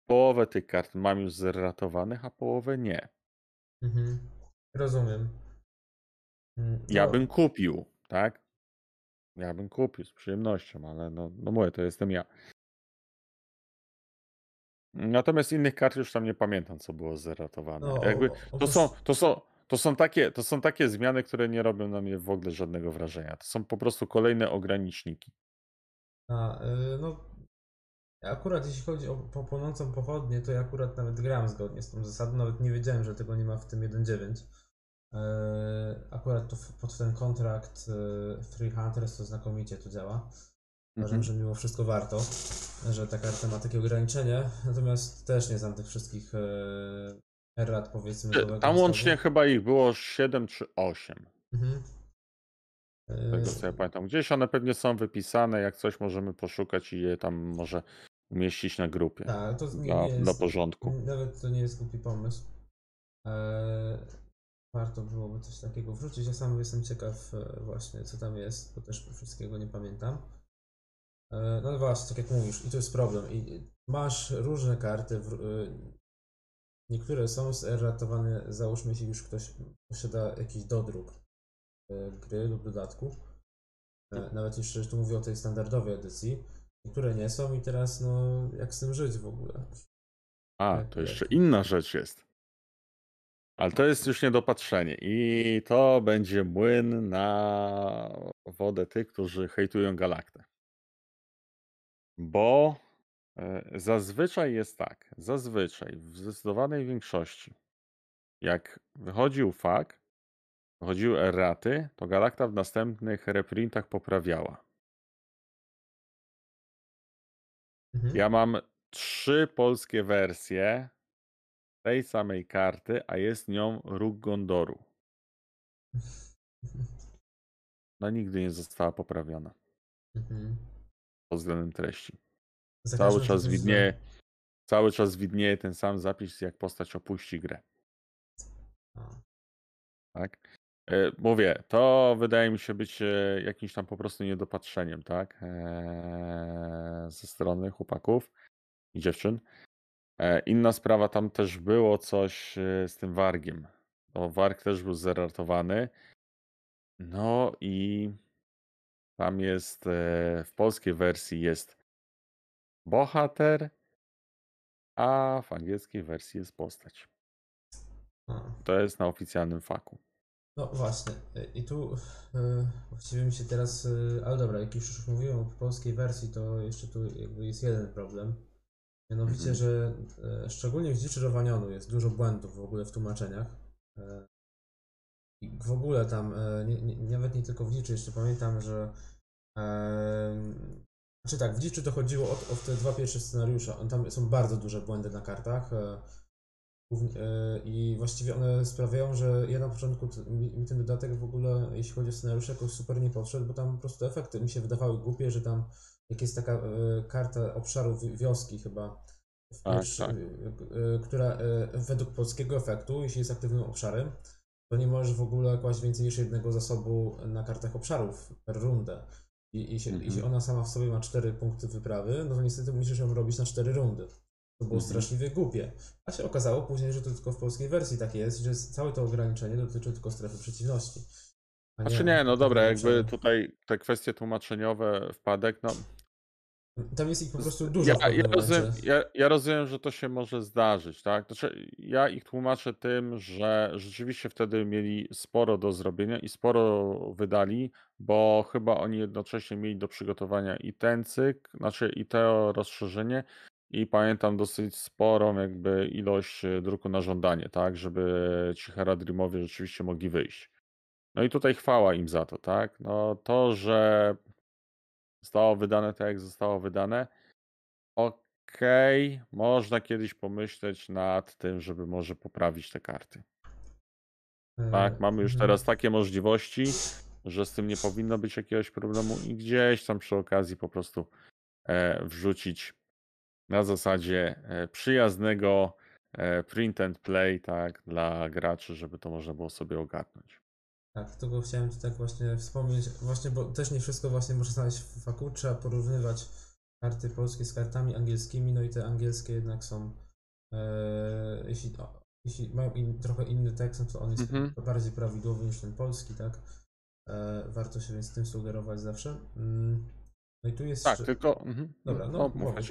połowę tych kart mam już zeratowanych, a połowę nie. Mhm. Rozumiem. Mm, Ja no, bym kupił, tak? Ja bym kupił z przyjemnością, ale no, no mówię, to jestem ja. Natomiast innych kart już tam nie pamiętam, co było zeratowane. No, Jakby o- to są, to są, to są takie, to są takie zmiany, które nie robią na mnie w ogóle żadnego wrażenia. To są po prostu kolejne ograniczniki. A, y, no, akurat jeśli chodzi o po płonącą pochodnię, to ja akurat nawet gram zgodnie z tą zasadą, nawet nie wiedziałem, że tego nie ma w tym 1.9. E, Akurat to pod ten kontrakt e, Free Hunters to znakomicie to działa. Uważam, Mhm. że mimo wszystko warto, że ta karta ma takie ograniczenie, natomiast też nie znam tych wszystkich e, errat powiedzmy. Tam ustawu. łącznie chyba ich było 7 czy 8. Mhm. E, Tego co ja pamiętam. Gdzieś one pewnie są wypisane, jak coś możemy poszukać i je tam może umieścić na grupie. Tak, to nie, Dla, nie jest, dla porządku. Nawet to nie jest głupi pomysł. Eee, warto byłoby coś takiego wrzucić. Ja sam jestem ciekaw e, właśnie, co tam jest, bo też wszystkiego nie pamiętam. Eee, no ale właśnie, tak jak mówisz, i to jest problem. I masz różne karty. E, niektóre są zeratowane, załóżmy, jeśli już ktoś posiada jakiś dodruk e, gry lub dodatku. E, nawet jeszcze tu mówię o tej standardowej edycji. Niektóre nie są i teraz, no, jak z tym żyć w ogóle? A, to jeszcze inna rzecz jest. Ale to jest już niedopatrzenie. I to będzie młyn na wodę tych, którzy hejtują Galaktę. Bo e, zazwyczaj jest tak. Zazwyczaj, w zdecydowanej większości, jak wychodził fak, wychodziły erraty, to Galakta w następnych reprintach poprawiała. Mhm. Ja mam trzy polskie wersje tej samej karty, a jest nią róg Gondoru. No nigdy nie została poprawiona Mhm. pod względem treści. Cały czas widnieje, cały czas widnieje ten sam zapis, jak postać opuści grę. Tak? E, Mówię, to wydaje mi się być e, jakimś tam po prostu niedopatrzeniem, tak? E, Ze strony chłopaków i dziewczyn. E, Inna sprawa, tam też było coś e, z tym wargiem. Warg też był zeratowany. No i tam jest e, w polskiej wersji jest bohater, a w angielskiej wersji jest postać. A. To jest na oficjalnym faku. No właśnie, i tu y, właściwie mi się teraz, y, ale dobra, jak już mówiłem o polskiej wersji, to jeszcze tu jakby jest jeden problem. Mianowicie, Mhm. że y, szczególnie w Dziczy Rowanionu jest dużo błędów w ogóle w tłumaczeniach. Y, I w ogóle tam, y, nie, nie, nawet nie tylko w Dziczy, jeszcze pamiętam, że Znaczy tak, w Dziczu to chodziło o, o te dwa pierwsze scenariusze. Tam są bardzo duże błędy na kartach. e, e, I właściwie one sprawiają, że ja na początku mi ten dodatek w ogóle, jeśli chodzi o scenariusze, jakoś super nie podszedł, bo tam po prostu efekty mi się wydawały głupie, że tam jak jest taka e, karta obszaru wi- wioski chyba, w Tak, pierwszy- tak. e, e, która według polskiego efektu, jeśli jest aktywnym obszarem, to nie możesz w ogóle kłaść więcej niż jednego zasobu na kartach obszarów per rundę. I, i się, Mhm. jeśli ona sama w sobie ma 4 punkty wyprawy, no to niestety musisz ją robić na 4 rundy. To było Mhm. straszliwie głupie. A się okazało później, że to tylko w polskiej wersji tak jest, że całe to ograniczenie dotyczy tylko strefy przeciwności. a Znaczy nie, no dobra, jakby tutaj te kwestie tłumaczeniowe, wpadek, no Tam jest ich po prostu dużo ja, ja, rozumiem, ja, ja rozumiem, że to się może zdarzyć, tak? Znaczy, ja ich tłumaczę tym, że rzeczywiście wtedy mieli sporo do zrobienia i sporo wydali, bo chyba oni jednocześnie mieli do przygotowania i ten cykl, znaczy i to rozszerzenie i pamiętam dosyć sporą jakby ilość e, druku na żądanie, tak? Żeby ci Haradrimowie rzeczywiście mogli wyjść. No i tutaj chwała im za to, tak? No to, że zostało wydane tak, jak zostało wydane, Okej, można kiedyś pomyśleć nad tym, żeby może poprawić te karty. Tak, E, mamy już mhm. teraz takie możliwości, że z tym nie powinno być jakiegoś problemu i gdzieś tam przy okazji po prostu e, wrzucić na zasadzie e, przyjaznego print and play, tak, dla graczy, żeby to można było sobie ogarnąć. Tak, tego chciałem ci tak właśnie wspomnieć, właśnie, bo też nie wszystko właśnie można znaleźć w faku, trzeba porównywać karty polskie z kartami angielskimi, no i te angielskie jednak są, e, jeśli, o, jeśli mają in, trochę inny tekst, no to on jest Mhm. bardziej prawidłowy niż ten polski, tak? E, warto się więc tym sugerować zawsze. Mm, no i tu jest... Tak, jeszcze- tylko. Mhm. Dobra, no, no, powiedz.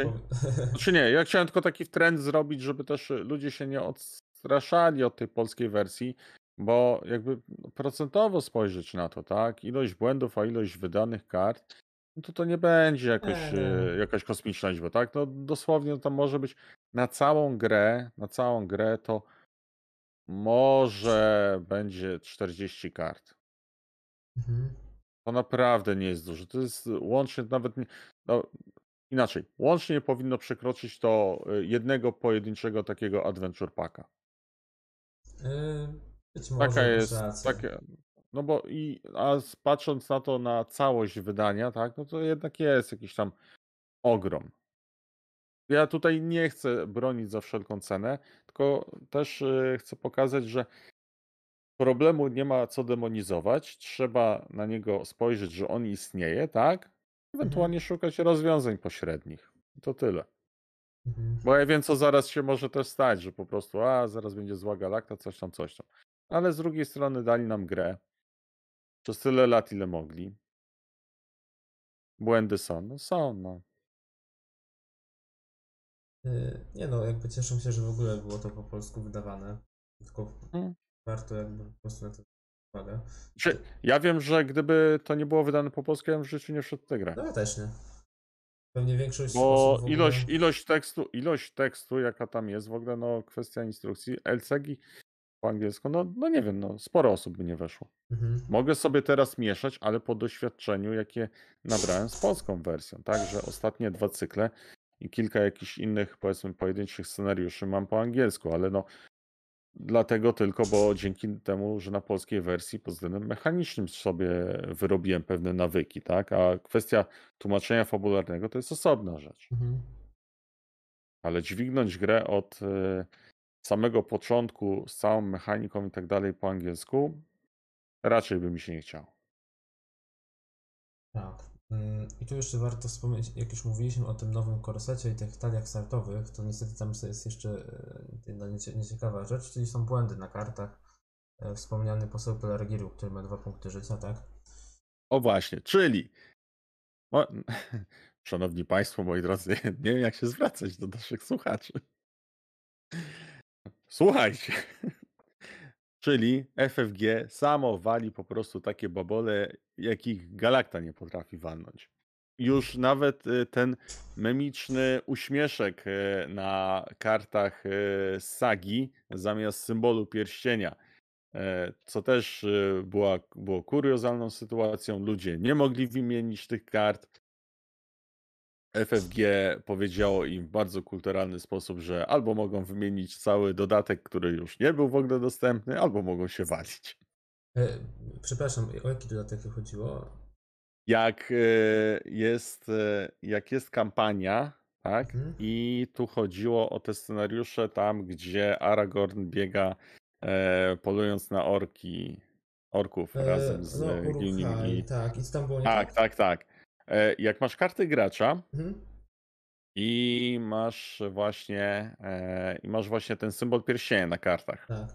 Znaczy nie, ja chciałem tylko taki trend zrobić, żeby też ludzie się nie odstraszali od tej polskiej wersji, bo jakby procentowo spojrzeć na to, tak? Ilość błędów, a ilość wydanych kart, no to to nie będzie jakoś, e, jakaś kosmiczna liczba, tak? No dosłownie tam może być na całą grę, na całą grę to może będzie 40 kart. Mhm. To naprawdę nie jest dużo. To jest łącznie nawet nie, no, inaczej. Łącznie nie powinno przekroczyć to y, jednego pojedynczego takiego adventure packa. E, być może Taka jest, rację. takie, no bo i a patrząc na to na całość wydania, tak, no to jednak jest jakiś tam ogrom. Ja tutaj nie chcę bronić za wszelką cenę, tylko też y, chcę pokazać, że problemu nie ma co demonizować. Trzeba na niego spojrzeć, że on istnieje, tak? Ewentualnie szukać rozwiązań pośrednich. To tyle. Mhm. Bo ja wiem, co zaraz się może też stać, że po prostu, a zaraz będzie zła galakta, coś tam, coś tam. Ale z drugiej strony dali nam grę przez tyle lat, ile mogli. Błędy są, no są, no. Y, Nie no, jakby cieszę się, że w ogóle było to po polsku wydawane. Tylko Mm. warto jakby po prostu na to uwagę. Ja wiem, że gdyby to nie było wydane po polsku, ja bym w życiu nie wszedł w tę grę. No ja też nie. Pewnie większość Bo ogóle... ilość, ilość tekstu, ilość tekstu, jaka tam jest, w ogóle no kwestia instrukcji, LCG po angielsku, no, no nie wiem, no sporo osób by nie weszło. Mhm. Mogę sobie teraz mieszać, ale po doświadczeniu, jakie nabrałem z polską wersją, tak, że ostatnie dwa cykle i kilka jakichś innych, powiedzmy, pojedynczych scenariuszy mam po angielsku, ale no dlatego tylko, bo dzięki temu, że na polskiej wersji pod względem mechanicznym sobie wyrobiłem pewne nawyki, tak, a kwestia tłumaczenia fabularnego to jest osobna rzecz. Mhm. Ale dźwignąć grę od e, samego początku z całą mechaniką i tak dalej po angielsku, raczej by mi się nie chciało. Tak. Mm, I tu jeszcze warto wspomnieć, jak już mówiliśmy o tym nowym korsecie i tych taliach startowych, to niestety tam jest jeszcze e, jedna niecie- nieciekawa rzecz, czyli są błędy na kartach. E, Wspomniany poseł Pelargiru, który ma dwa punkty życia, tak? O właśnie, czyli o, [laughs] Szanowni Państwo, moi drodzy, [laughs] nie wiem jak się zwracać do naszych słuchaczy. Słuchajcie. [laughs] Czyli FFG samo wali po prostu takie babole, jakich Galakta nie potrafi walnąć. Już nawet y, ten memiczny uśmieszek y, na kartach y, sagi zamiast symbolu pierścienia, e, co też była, było kuriozalną sytuacją. Ludzie nie mogli wymienić tych kart. FFG powiedziało im w bardzo kulturalny sposób, że albo mogą wymienić cały dodatek, który już nie był w ogóle dostępny, albo mogą się walić. E, przepraszam, o jaki dodatek chodziło? Jak e, jest, e, jak jest kampania, tak? Mhm. I tu chodziło o te scenariusze tam, gdzie Aragorn biega e, polując na orki, orków E, razem z no, tak. I nie Tak, tak, tak. E, jak masz karty gracza Mhm. i masz właśnie e, i masz właśnie ten symbol pierścienia na kartach, Tak.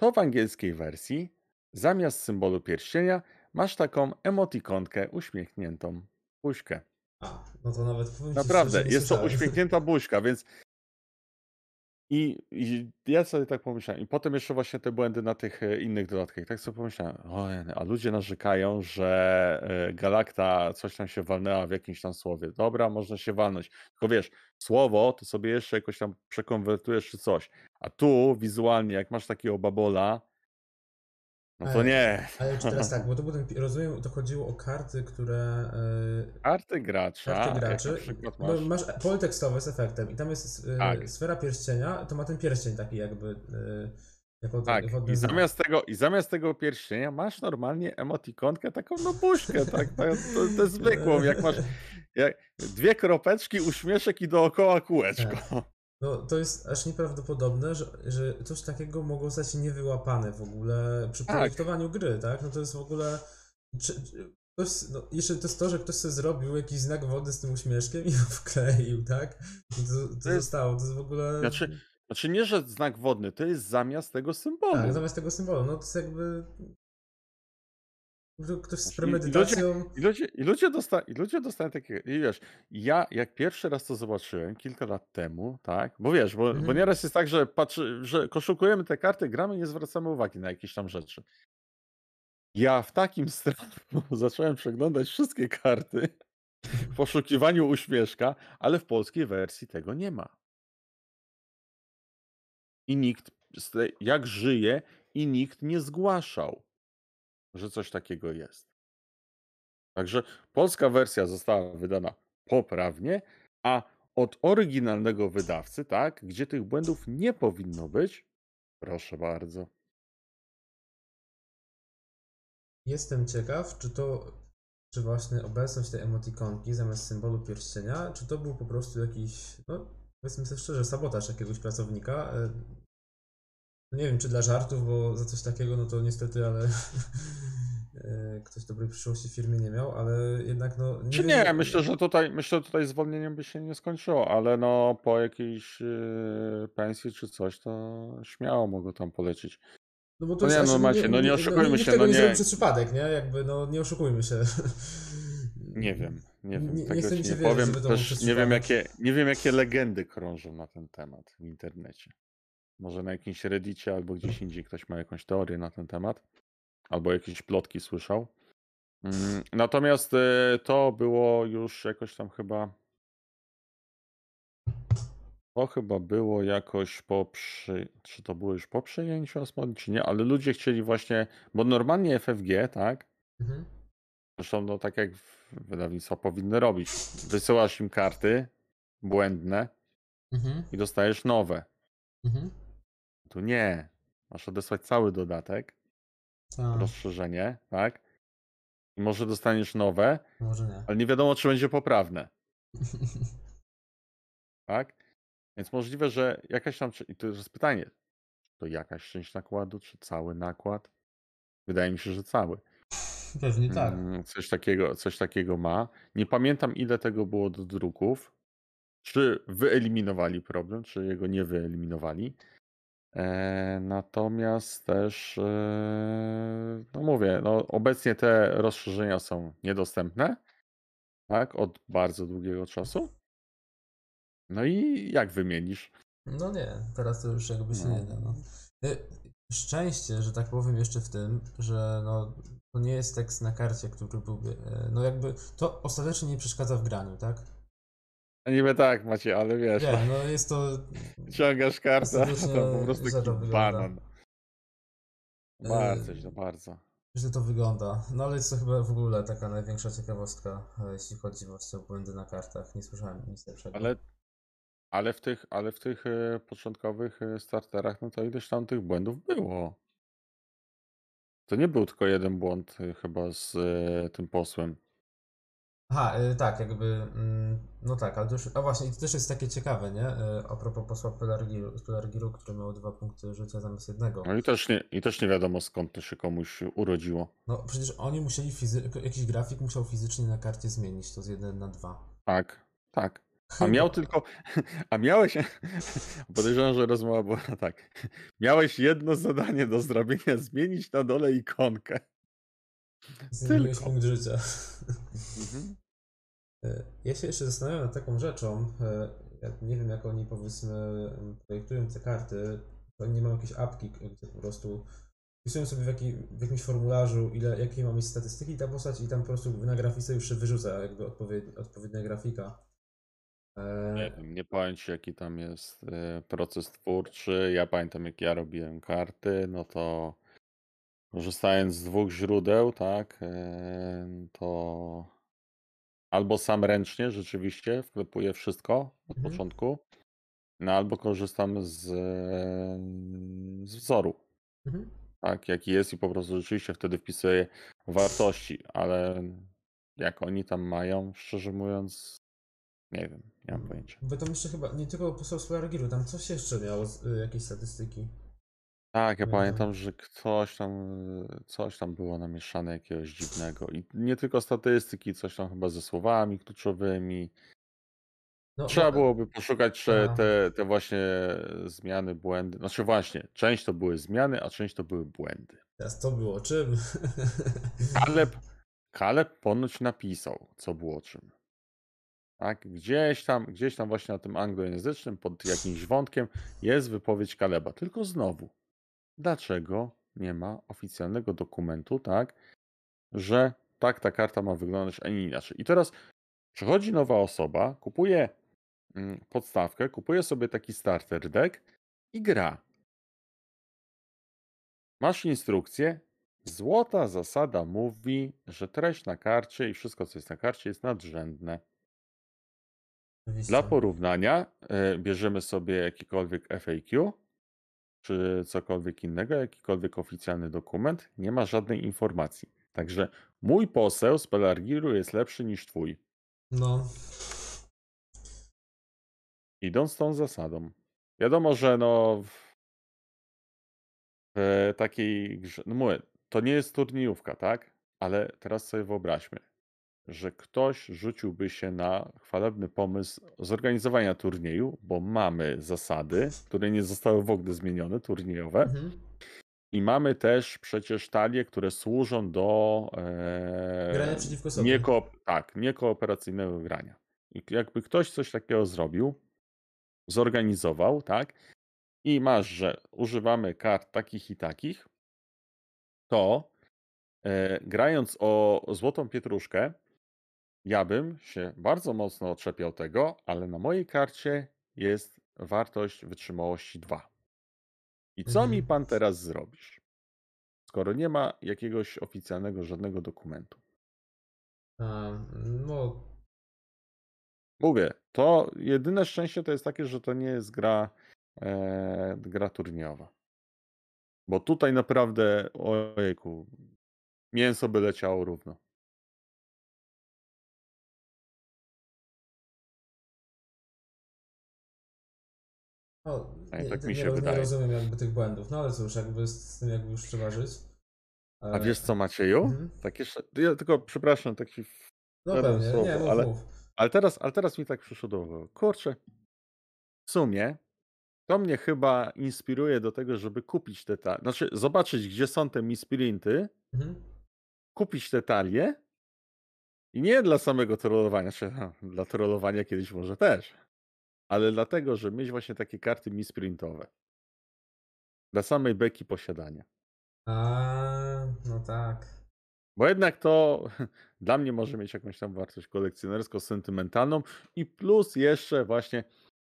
to w angielskiej wersji zamiast symbolu pierścienia masz taką emotikonkę uśmiechniętą buźkę. A, no to nawet Naprawdę, jest to uśmiechnięta buźka, więc i, i ja sobie tak pomyślałem. I potem jeszcze właśnie te błędy na tych e, innych dodatkach. Tak sobie pomyślałem, o, a ludzie narzekają, że e, Galakta coś tam się walnęła w jakimś tam słowie. Dobra, można się walnąć. Tylko wiesz, słowo to sobie jeszcze jakoś tam przekonwertujesz czy coś. A tu wizualnie, jak masz takiego babola, no to nie. Ale czy teraz [laughs] tak, bo to był ten, rozumiem, to chodziło o karty, które... e, Karty gracza, karty graczy, przykład masz... masz pole tekstowe z efektem i tam jest e, Tak. sfera pierścienia, to ma ten pierścień taki jakby e, jako Tak, i zamiast, tego, i zamiast tego pierścienia masz normalnie emotikonkę, taką no buźkę, tak, tak to, to zwykłą, jak masz jak, dwie kropeczki, uśmieszek i dookoła kółeczko. No to jest aż nieprawdopodobne, że, że coś takiego mogło stać się niewyłapane w ogóle przy Tak. projektowaniu gry, tak? No to jest w ogóle... Czy, czy, ktoś, no, jeszcze to jest to, że ktoś sobie zrobił jakiś znak wodny z tym uśmieszkiem i [laughs] wkleił, tak? I to, to, To jest- zostało, to jest w ogóle... Znaczy, znaczy nie, że znak wodny, to jest zamiast tego symbolu. Tak, zamiast tego symbolu, no to jest jakby... Ktoś z premedytacją... I ludzie, i ludzie, dosta, I ludzie dostają takie, i wiesz, ja jak pierwszy raz to zobaczyłem kilka lat temu, tak, bo wiesz, bo, bo Mhm. nieraz jest tak, że patrzy, że koszukujemy te karty, gramy i nie zwracamy uwagi na jakieś tam rzeczy. Ja w takim [laughs] strachu zacząłem przeglądać wszystkie karty w poszukiwaniu uśmieszka, ale w polskiej wersji tego nie ma. I nikt, jak żyje, i nikt nie zgłaszał, że coś takiego jest. Także polska wersja została wydana poprawnie, a od oryginalnego wydawcy, tak, gdzie tych błędów nie powinno być, proszę bardzo. Jestem ciekaw, czy to, czy właśnie obecność tej emotikonki zamiast symbolu pierścienia, czy to był po prostu jakiś, no powiedzmy sobie szczerze, sabotaż jakiegoś pracownika. No nie wiem, czy dla żartów, bo za coś takiego, no to niestety, ale [laughs] e, ktoś dobrej przyszłości w firmie nie miał, ale jednak no... Czy wiem, nie, myślę, że tutaj, myślę, że tutaj zwolnieniem by się nie skończyło, ale no po jakiejś yy, pensji czy coś, to śmiało mogło tam polecieć. No bo to No nie, no macie, no nie oszukujmy się, no nie nie. zrobił przez przypadek, nie? Jakby, no nie oszukujmy się. [laughs] Nie wiem, nie wiem, Nie- nie mi się nie wierzyć, powiem. żeby to był Też nie wiem, jakie, nie wiem, jakie legendy krążą na ten temat w internecie. Może na jakimś reddicie albo gdzieś indziej ktoś ma jakąś teorię na ten temat, albo jakieś plotki słyszał. Mm, Natomiast e, to było już jakoś tam chyba. To chyba było jakoś po przy... Czy to było już po przejęciu Osmani, czy nie? Ale ludzie chcieli właśnie, bo normalnie FFG, tak? Mhm. Zresztą no tak jak wydawnictwa powinny robić. Wysyłasz im karty błędne Mhm. i dostajesz nowe. Mhm. Tu nie. Masz odesłać cały dodatek, Tak, rozszerzenie, tak? I może dostaniesz nowe, może nie. ale nie wiadomo, czy będzie poprawne, [laughs] tak? Więc możliwe, że jakaś tam. I to jest pytanie, czy to jakaś część nakładu, czy cały nakład? Wydaje mi się, że cały. Pewnie tak. Mm, Coś takiego, coś takiego ma. Nie pamiętam, ile tego było do druków. Czy wyeliminowali problem, czy jego nie wyeliminowali. E, natomiast też, e, no mówię, no obecnie te rozszerzenia są niedostępne, tak, od bardzo długiego czasu. No i jak wymienisz? No nie, teraz to już jakby się No. nie da. No. Y, Szczęście, że tak powiem jeszcze w tym, że no, to nie jest tekst na karcie, który byłby, e, no jakby, to ostatecznie nie przeszkadza w graniu, tak? No Niby tak, Macie, ale wiesz, Nie, no, no jest to, ciągasz kartę, to po prostu za to taki wygląda. banan. E, Bardzo, no bardzo. Źle to wygląda. No ale jest to chyba w ogóle taka największa ciekawostka, e, jeśli chodzi właśnie o błędy na kartach. Nie słyszałem nic lepszego. Ale, ale w tych, ale w tych e, początkowych e, starterach, no to ileś tam tych błędów było. To nie był tylko jeden błąd chyba z tym posłem. Aha, y, tak, jakby, mm, no tak, ale to już, a właśnie, i to też jest takie ciekawe, nie? Y, A propos posła Pelargiru, Pelargiru, który miał dwa punkty życia zamiast jednego. No i też nie, i też nie wiadomo skąd to się komuś urodziło. No przecież oni musieli, fizy- jakiś grafik musiał fizycznie na karcie zmienić to z 1 na 2. Tak, tak. A miał tylko, [laughs] a miałeś, [laughs] podejrzewam, że rozmowa była tak. Miałeś jedno zadanie do zrobienia, zmienić na dole ikonkę. Zmieniłeś tylko. punkt życia. [laughs] Mhm. Y, Ja się jeszcze zastanawiam nad taką rzeczą. y, Ja nie wiem, jak oni powiedzmy projektują te karty. Oni nie mają jakiejś apki, gdzie po prostu wpisują sobie w, jaki, w jakimś formularzu, ile, jakie ma mieć statystyki ta postać i tam po prostu na grafice już się wyrzuca jakby odpowiednia, odpowiednia grafika. E, Nie wiem, nie ci jaki tam jest e, proces twórczy. Ja pamiętam jak ja robiłem karty, no to korzystając z dwóch źródeł, tak, to albo sam ręcznie rzeczywiście wklepuję wszystko od Mhm. początku, no albo korzystam z, z wzoru, mhm. tak, jaki jest i po prostu rzeczywiście wtedy wpisuję wartości, ale jak oni tam mają, szczerze mówiąc, nie wiem, nie mam pojęcia. Bo tam jeszcze chyba nie tylko poseł Solargiru, tam coś jeszcze miało, z- y, jakieś statystyki. Tak, ja No. pamiętam, że ktoś tam, y, coś tam było namieszane jakiegoś dziwnego. I nie tylko statystyki, coś tam chyba ze słowami kluczowymi. No, Trzeba byłoby poszukać czy A. te, te właśnie zmiany, błędy. Znaczy właśnie, część to były zmiany, a część to były błędy. Teraz to było czym? Kaleb, [laughs] Kaleb ponoć napisał, co było czym. Tak, gdzieś tam, gdzieś tam właśnie na tym anglojęzycznym, pod jakimś wątkiem jest wypowiedź Kaleba. Tylko znowu, dlaczego nie ma oficjalnego dokumentu, tak, że tak ta karta ma wyglądać, a nie inaczej. I teraz przychodzi nowa osoba, kupuje mm, podstawkę, kupuje sobie taki starter deck i gra. Masz instrukcję. Złota zasada mówi, że treść na karcie i wszystko, co jest na karcie, jest nadrzędne. Dla porównania e, bierzemy sobie jakikolwiek FAQ czy cokolwiek innego, jakikolwiek oficjalny dokument, nie ma żadnej informacji. Także mój poseł z Pelargiru jest lepszy niż twój. No, Idąc tą zasadą. Wiadomo, że no w, takiej grze, no mówię, to nie jest turniejówka, tak? Ale teraz sobie wyobraźmy, że ktoś rzuciłby się na chwalebny pomysł zorganizowania turnieju, bo mamy zasady, które nie zostały w ogóle zmienione, turniejowe. mhm. I mamy też przecież talie, które służą do e, grania przeciwko sobie. nieko, tak, niekooperacyjnego grania. I jakby ktoś coś takiego zrobił, zorganizował, tak, i masz, że używamy kart takich i takich, to e, grając o złotą pietruszkę, ja bym się bardzo mocno oczepiał tego, ale na mojej karcie jest wartość wytrzymałości 2. I co mi Mhm. pan teraz zrobisz? Skoro nie ma jakiegoś oficjalnego żadnego dokumentu. No, Mówię, to jedyne szczęście to jest takie, że to nie jest gra, e, gra turniejowa. Bo tutaj naprawdę, ojejku, mięso by leciało równo. No Ej, nie, tak mi nie, się nie wydaje. rozumiem jakby tych błędów, no ale cóż, jakby z, tym jakby już trzeba żyć. A E, wiesz co, Macieju? Mhm. Tak jeszcze, ja tylko przepraszam, taki No pewnie, słowo, nie, mów, ale- mów. Ale teraz, ale teraz mi tak przyszło do głowy. Kurczę, w sumie to mnie chyba inspiruje do tego, żeby kupić te talie. Znaczy, zobaczyć, gdzie są te misprinty, Mhm. kupić te talie i nie dla samego trollowania, czy no, dla trollowania kiedyś może też, ale dlatego, że mieć właśnie takie karty misprintowe. Dla samej beki posiadania. A, no tak. Bo jednak to [laughs] dla mnie może mieć jakąś tam wartość kolekcjonersko-sentymentalną i plus jeszcze właśnie,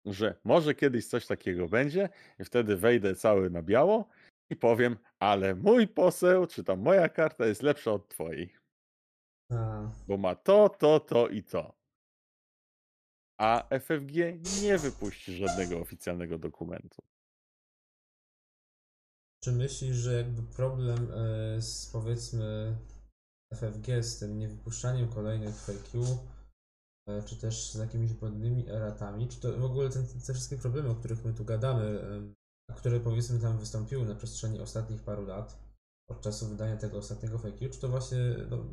że może kiedyś coś takiego będzie i wtedy wejdę cały na biało i powiem, ale mój poseł, czy tam moja karta jest lepsza od twojej, A, bo ma to, to, to i to. A FFG nie wypuści żadnego oficjalnego dokumentu. czy myślisz, że jakby problem e, z powiedzmy FFG z tym niewypuszczaniem kolejnych fake e, czy też z jakimiś błędnymi eratami, czy to w ogóle ten, te wszystkie problemy, o których my tu gadamy, a które powiedzmy tam wystąpiły na przestrzeni ostatnich paru lat, od czasu wydania tego ostatniego fake czy to właśnie, no,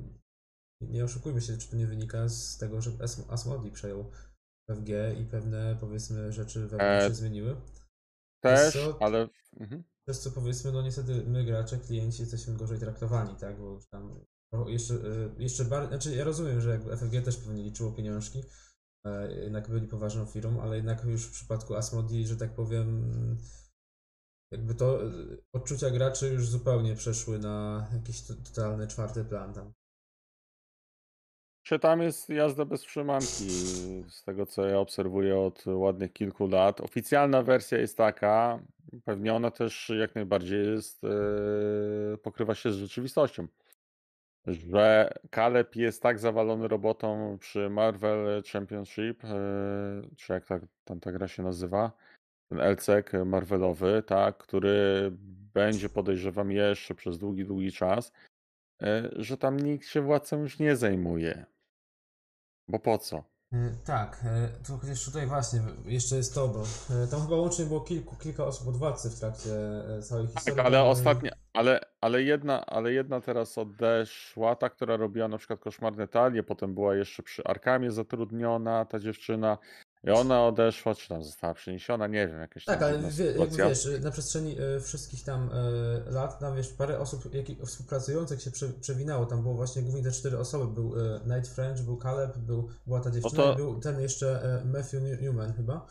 nie oszukujmy się, czy to nie wynika z tego, że As- Asmodee przejął FFG i pewne powiedzmy rzeczy wewnątrz E, się zmieniły? Też, co? ale. Mhm. Przez co powiedzmy, no niestety my gracze, klienci jesteśmy gorzej traktowani, tak? Bo tam jeszcze, y, jeszcze bardziej, znaczy ja rozumiem, że jakby FFG też pewnie liczyło pieniążki, e, jednak byli poważną firmą, ale jednak już w przypadku Asmodee, że tak powiem, jakby to odczucia graczy już zupełnie przeszły na jakiś to- totalny czwarty plan tam. Czy tam jest jazda bez trzymanki, z tego co ja obserwuję od ładnych kilku lat. Oficjalna wersja jest taka, pewnie ona też jak najbardziej jest, e, pokrywa się z rzeczywistością, że Caleb jest tak zawalony robotą przy Marvel Championship, e, czy jak ta, tam ta gra się nazywa, ten LCK Marvelowy, tak, który będzie podejrzewam jeszcze przez długi, długi czas, e, że tam nikt się władcą już nie zajmuje. Bo po co? E, Tak, e, to chociaż tutaj właśnie jeszcze jest to, bo e, tam chyba łącznie było kilku, kilka osób od władcy w trakcie całej historii. Tak, ale ostatnia, ale, ale jedna, ale jedna teraz odeszła, ta, która robiła na przykład koszmarne talie, potem była jeszcze przy Arkamie zatrudniona, ta dziewczyna, i ona odeszła, czy tam została przeniesiona, nie wiem, jakaś Tak, ale wie, jakby wiesz, na przestrzeni e, wszystkich tam e, lat, tam wiesz, parę osób jak, współpracujących się prze, przewinało, tam było właśnie głównie te cztery osoby, był e, Night French, był Caleb, był, była ta dziewczyna to- i był ten jeszcze Matthew New- Newman chyba.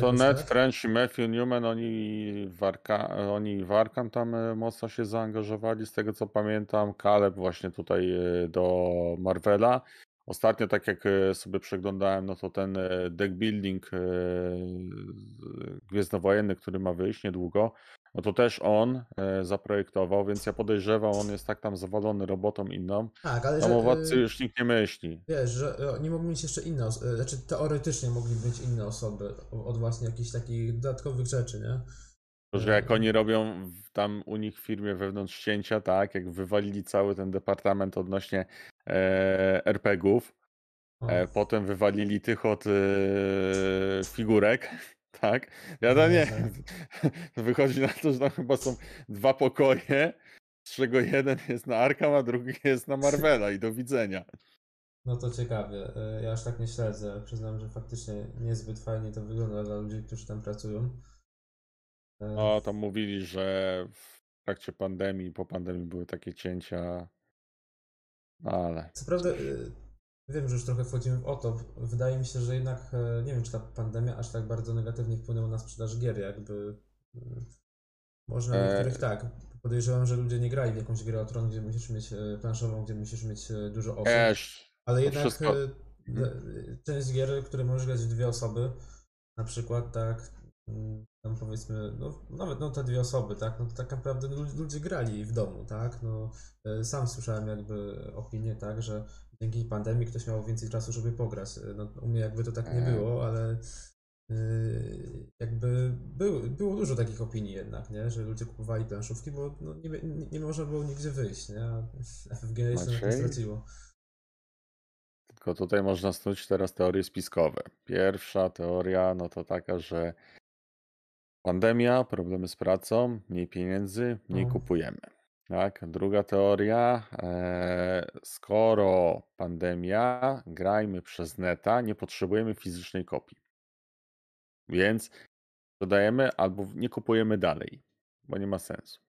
To Ned tak? French i Matthew Newman, oni w, Arka, oni w Arkham tam mocno się zaangażowali, z tego co pamiętam. Caleb właśnie tutaj do Marvela. Ostatnio, tak jak e, sobie przeglądałem, no to ten e, deck building e, gwiezdnowojenny, który ma wyjść niedługo, no to też on zaprojektował, więc ja podejrzewam, on jest tak tam zawalony robotą inną. Tak, ale Tam o że, władcy już nikt nie myśli. wiesz, że nie mogły mieć jeszcze inne osoby, znaczy teoretycznie mogli być inne osoby od właśnie jakichś takich dodatkowych rzeczy, nie? To, że jak oni robią w- tam u nich w firmie wewnątrz cięcia, tak, jak wywalili cały ten departament odnośnie e, RPG-ów, e, potem wywalili tych od e, figurek, [laughs] tak, ja to nie [laughs] wychodzi na to, że tam chyba są dwa pokoje, z czego jeden jest na Arkham, a drugi jest na Marvela i do widzenia. No to ciekawie. E, Ja aż tak nie śledzę. Przyznam, że faktycznie niezbyt fajnie to wygląda dla ludzi, którzy tam pracują. E, No, tam mówili, że w trakcie pandemii, po pandemii były takie cięcia, no ale... Co prawda, e, wiem, że już trochę wchodzimy w o to. Wydaje mi się, że jednak e, nie wiem, czy ta pandemia aż tak bardzo negatywnie wpłynęła na sprzedaż gier, jakby. mm, Może na E, niektórych tak. Podejrzewam, że ludzie nie grali w jakąś grę o tron, gdzie musisz mieć planszową, gdzie musisz mieć dużo osób. Ale jednak wszystko- de- część gier, które możesz grać w dwie osoby, na przykład tak, mm, tam powiedzmy, no nawet no te dwie osoby, tak, no to tak naprawdę no, lu- ludzie grali w domu, tak, no e, sam słyszałem jakby opinię, tak, że dzięki pandemii ktoś miał więcej czasu, żeby pograć. E, No, u mnie jakby to tak nie E. było, ale jakby był, było dużo takich opinii jednak, nie, że ludzie kupowali planszówki, bo no, nie, nie, nie można było nigdzie wyjść, nie, a [laughs] FFG jeszcze na tym straciło. Tylko tutaj można snuć teraz teorie spiskowe. Pierwsza teoria, no to taka, że pandemia, problemy z pracą, mniej pieniędzy, mniej No. kupujemy. Tak? Druga teoria, e, skoro pandemia, grajmy przez neta, nie potrzebujemy fizycznej kopii. Więc dodajemy albo nie kupujemy dalej, bo nie ma sensu.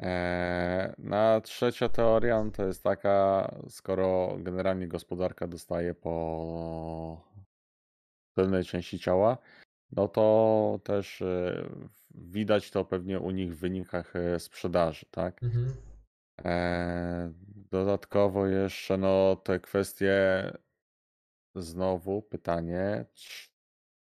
Eee, Na trzecia teoria no to jest taka, skoro generalnie gospodarka dostaje po pewnej części ciała, no to też e, widać to pewnie u nich w wynikach e, sprzedaży, tak? Mhm. Eee, Dodatkowo jeszcze no te kwestie, znowu pytanie,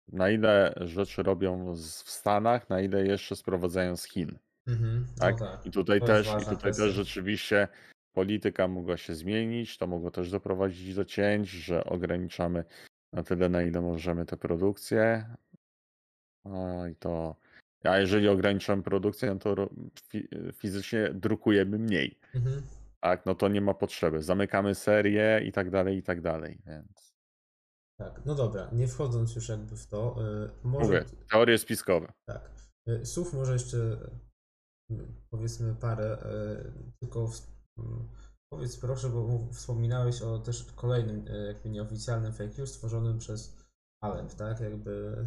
na ile rzeczy robią w Stanach, na ile jeszcze sprowadzają z Chin. Mhm. Tak? No tak. I tutaj To też, i tutaj kwestia. też rzeczywiście polityka mogła się zmienić, to mogło też doprowadzić do cięć, że ograniczamy na tyle, na ile możemy tę produkcję. I to. A jeżeli ograniczamy produkcję, no to fi- fizycznie drukujemy mniej. Mhm. Tak, no to nie ma potrzeby. Zamykamy serię i tak dalej, i tak dalej. Więc Tak, no dobra, nie wchodząc już jakby w to, y, może mówię, teorie spiskowe. tak. Y, Słów może jeszcze y, powiedzmy parę, y, tylko w, mm, powiedz proszę, bo wspominałeś o też kolejnym y, jakby nieoficjalnym fake news stworzonym przez Alep, tak? Jakby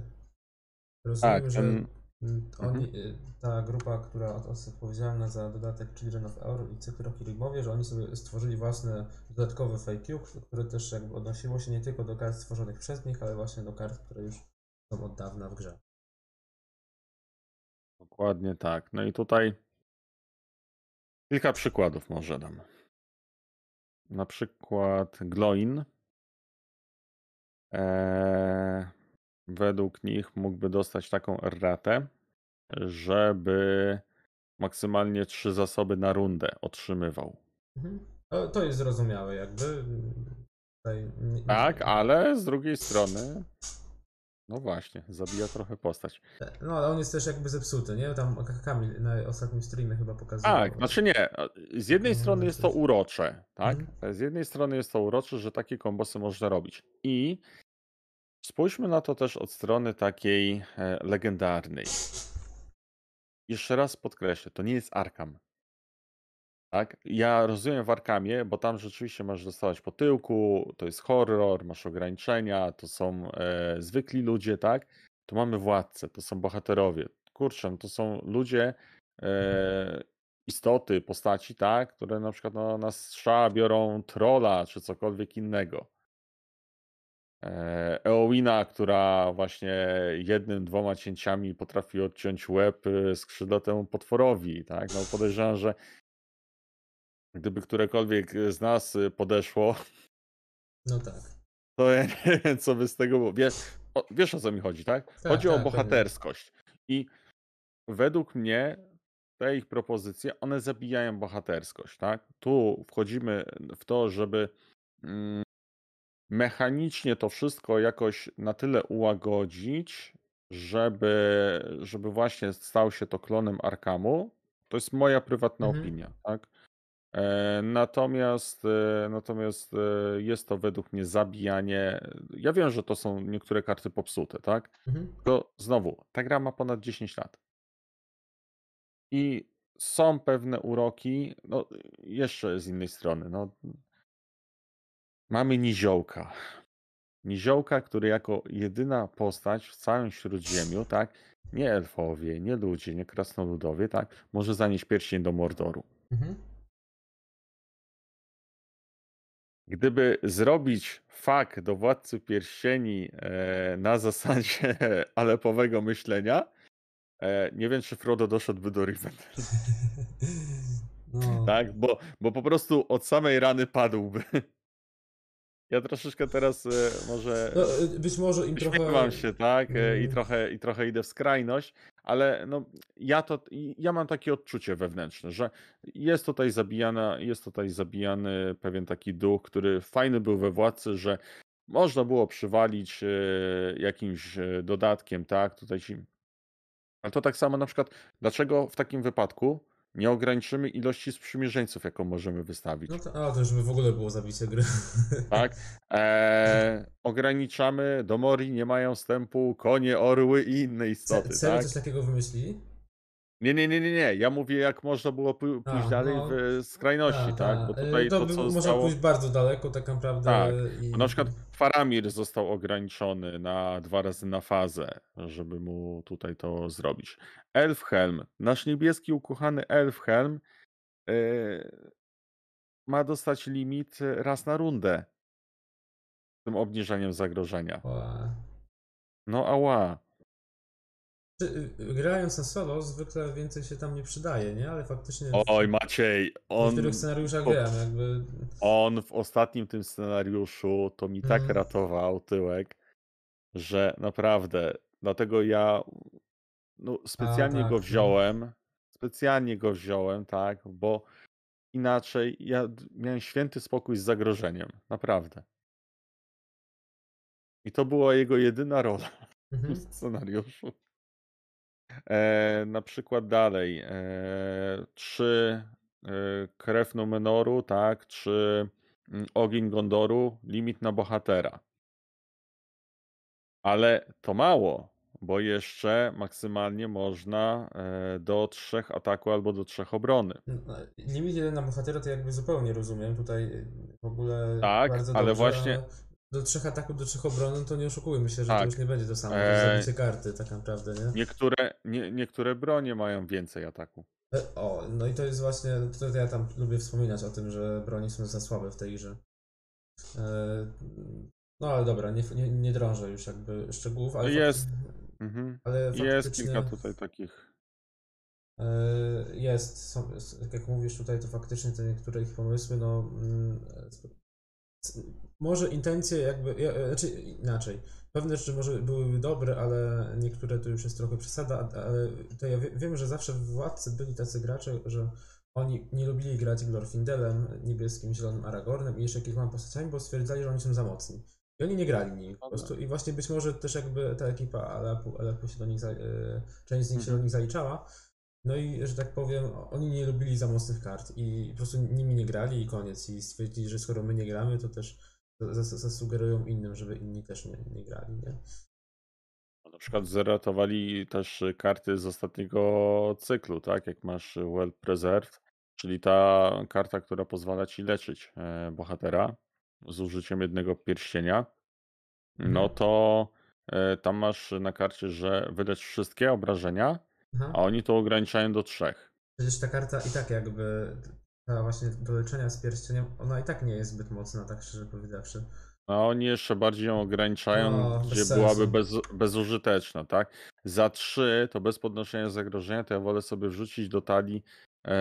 rozumiem, Tak, że ten- mm, oni, y, ta grupa, która jest odpowiedzialna za dodatek Children of Euro i cykl Rocky Rygmowie, że oni sobie stworzyli własne dodatkowe fake news, które też jakby odnosiło się nie tylko do kart stworzonych przez nich, ale właśnie do kart, które już są od dawna w grze. Dokładnie tak. No i tutaj kilka przykładów może dam. Na przykład Gloin. Eee, według nich mógłby dostać taką ratę, żeby maksymalnie trzy zasoby na rundę otrzymywał. Mhm. To, jest zrozumiałe jakby. Tutaj Tak, ale z drugiej strony, no właśnie, zabija trochę postać. No ale on jest też jakby zepsuty, nie? Tam Kamil na ostatnim streamie chyba pokazywał. Tak, znaczy nie. Z jednej strony jest to urocze, tak? Mhm. Z jednej strony jest to urocze, że takie kombosy można robić. I spójrzmy na to też od strony takiej e, legendarnej. Jeszcze raz podkreślę, to nie jest Arkham. Tak? Ja rozumiem w Arkamie, bo tam rzeczywiście masz dostawać po tyłku, to jest horror, masz ograniczenia, to są e, zwykli ludzie, tak? Tu mamy władcę, to są bohaterowie. Kurczę, no to są ludzie, e, istoty, postaci, tak? Które na przykład no, na strzała biorą trolla czy cokolwiek innego. E, Eowina, która właśnie jednym, dwoma cięciami potrafi odciąć łeb e, skrzydlatemu potworowi, tak? No podejrzewam, że Gdyby którekolwiek z nas y, podeszło, No tak. to ja nie [laughs] wiem, co by z tego było. Wiesz o, wiesz o co mi chodzi, tak? Tak, Chodzi o tak, pewnie. bohaterskość. I według mnie te ich propozycje, one zabijają bohaterskość, tak? Tu wchodzimy w to, żeby mm, mechanicznie to wszystko jakoś na tyle ułagodzić, żeby, żeby właśnie stał się to klonem Arkamu. To jest moja prywatna Mhm. opinia, tak? E, Natomiast, e, natomiast e, jest to według mnie zabijanie. Ja wiem, że to są niektóre karty popsute, tak? Mhm. Tylko znowu, ta gra ma ponad 10 lat. I są pewne uroki, no jeszcze z innej strony, no mamy Niziołka. Niziołka, który jako jedyna postać w całym Śródziemiu, tak? Nie elfowie, nie ludzie, nie krasnoludowie, tak? Może zanieść pierścień do Mordoru. Mhm. Gdyby zrobić fak do Władcy Pierścieni e, na zasadzie [laughs] alepowego myślenia, e, nie wiem, czy Frodo doszedłby do Rivendell, [laughs] No, tak? Bo, bo po prostu od samej rany padłby. Ja troszeczkę teraz e, może no, y, być może im trochę. Się, tak, e, i Mm. trochę, i trochę idę w skrajność, ale no, ja to, ja mam takie odczucie wewnętrzne, że jest tutaj zabijana, jest tutaj zabijany pewien taki duch, który fajny był we władcy, że można było przywalić e, jakimś e, dodatkiem, tak, tutaj ci. Ale to tak samo na przykład, dlaczego w takim wypadku nie ograniczymy ilości sprzymierzeńców, jaką możemy wystawić? No to, a to już by w ogóle było zabicie gry. [laughs] Tak. Eee, ograniczamy, do Mori nie mają wstępu konie, orły i inne istoty, Serio tak? coś takiego wymyślili? Nie, nie, nie, nie, nie. Ja mówię, jak można było pój- pójść A, dalej no. w skrajności, Ta, tak? ta. Bo Y, tutaj to to, co można zostało... pójść bardzo daleko, tak naprawdę. Tak, i... Na przykład Faramir został ograniczony na dwa razy na fazę, żeby mu tutaj to zrobić. Elfhelm, nasz niebieski ukochany Elfhelm yy, ma dostać limit raz na rundę tym obniżeniem zagrożenia. No ała. Czy, y, Grając na solo zwykle więcej się tam nie przydaje, nie? Ale faktycznie w- Oj, Maciej, w on, niektórych scenariuszach o- grałem, jakby. on w ostatnim tym scenariuszu to mi tak Mhm. ratował tyłek. że naprawdę, dlatego ja no, specjalnie tak, go no. wziąłem, specjalnie go wziąłem, tak, bo inaczej ja miałem święty spokój z zagrożeniem, naprawdę. I to była jego jedyna rola w Mhm. scenariuszu. E, na przykład dalej, e, czy e, krew Numenoru, tak, czy mm, ogień Gondoru, limit na bohatera. Ale to mało, bo jeszcze maksymalnie można e, do trzech ataku albo do trzech obrony. No, Limit jeden na bohatera to jakby zupełnie rozumiem. Tutaj y, w ogóle Tak, bardzo ale dobrze, właśnie- Do trzech ataków, do trzech obrony, to nie oszukujmy się, że to Tak. już nie będzie to samo, to Eee, zabicie karty tak naprawdę, nie? Niektóre, nie, niektóre bronie mają więcej ataku. E, O, no i to jest właśnie, to ja tam lubię wspominać o tym, że broni są za słabe w tej grze. E, No ale dobra, nie, nie, nie drążę już jakby szczegółów, ale, Jest. Mhm. ale Jest kilka tutaj takich. e, jest, są, jak mówisz tutaj, to faktycznie te niektóre ich pomysły, no mm, może intencje jakby, ja- e, znaczy inaczej, pewne rzeczy może byłyby dobre, ale niektóre to już jest trochę przesada, ale to ja wie, wiem, że zawsze w Władcy byli tacy gracze, że oni nie lubili grać Glorfindelem, niebieskim, zielonym Aragornem i jeszcze kilkoma postaciami, bo stwierdzali, że oni są za mocni. I oni nie grali nimi po prostu. I właśnie być może też jakby ta ekipa Alepu, Alepu się do nich, za, e, część z nich się do Mhm. nich zaliczała. No i, że tak powiem, oni nie lubili za mocnych kart i po prostu nimi nie grali i koniec. I stwierdzili, że skoro my nie gramy, to też zasugerują innym, żeby inni też nie, nie grali, nie? Na przykład zeratowali też karty z ostatniego cyklu, tak? Jak masz Well Preserved, czyli ta karta, która pozwala ci leczyć e, bohatera z użyciem jednego pierścienia. No Mhm. to e, tam masz na karcie, że wylecz wszystkie obrażenia, Aha. a oni to ograniczają do trzech. Przecież ta karta i tak jakby, ta właśnie do leczenia z pierścieniem, ona i tak nie jest zbyt mocna, tak szczerze powiedziawszy. A oni jeszcze bardziej ją ograniczają, No, gdzie byłaby bez, bezużyteczna, tak? Za trzy, to bez podnoszenia zagrożenia, to ja wolę sobie wrzucić do talii e,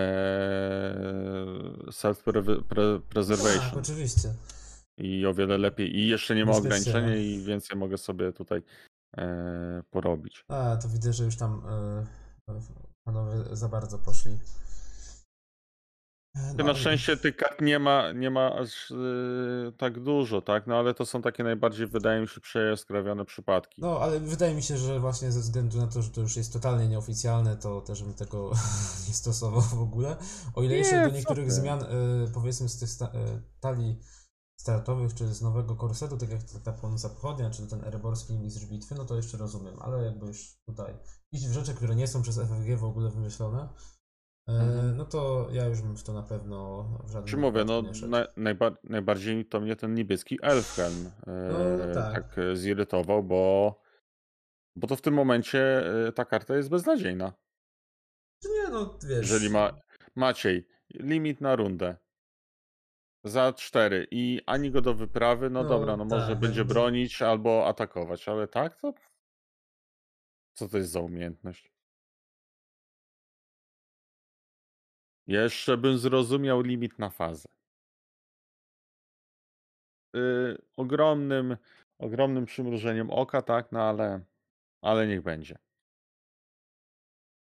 self-preservation. Tak, oczywiście. I o wiele lepiej. I jeszcze nie ma ograniczenia no. i więcej mogę sobie tutaj e, porobić. A, to widzę, że już tam y, panowie za bardzo poszli. E, Na ale- szczęście tych kart nie ma, nie ma aż e, tak dużo, tak? No ale to są takie najbardziej, wydaje mi się, przejaskrawione przypadki. No, ale wydaje mi się, że właśnie ze względu na to, że to już jest totalnie nieoficjalne, to też bym tego [laughs] nie stosował w ogóle. O ile jeszcze Nie, do co niektórych zmian, y, powiedzmy z tych sta- y, talii startowych, czy z nowego korsetu, tak jak ta, płonąca pochodnia, czy ten ereborski mistrz bitwy, no to jeszcze rozumiem, ale jakby już tutaj iść w rzeczy, które nie są przez FFG w ogóle wymyślone, Mhm. no to ja już bym w to na pewno w żadnym Czy mówię, no na, najba, najbardziej to mnie ten niebieski Elfhelm e, No, tak. tak e, zirytował, bo, bo to w tym momencie e, ta karta jest beznadziejna. Czy nie, no wiesz... Jeżeli ma Maciej, limit na rundę. Za cztery i ani go do wyprawy, no, No, dobra, no może tak, będzie jakby- bronić albo atakować, ale tak to. Co to jest za umiejętność? Jeszcze bym zrozumiał limit na fazę. Y, ogromnym, ogromnym przymrużeniem oka, tak, no ale, ale niech będzie.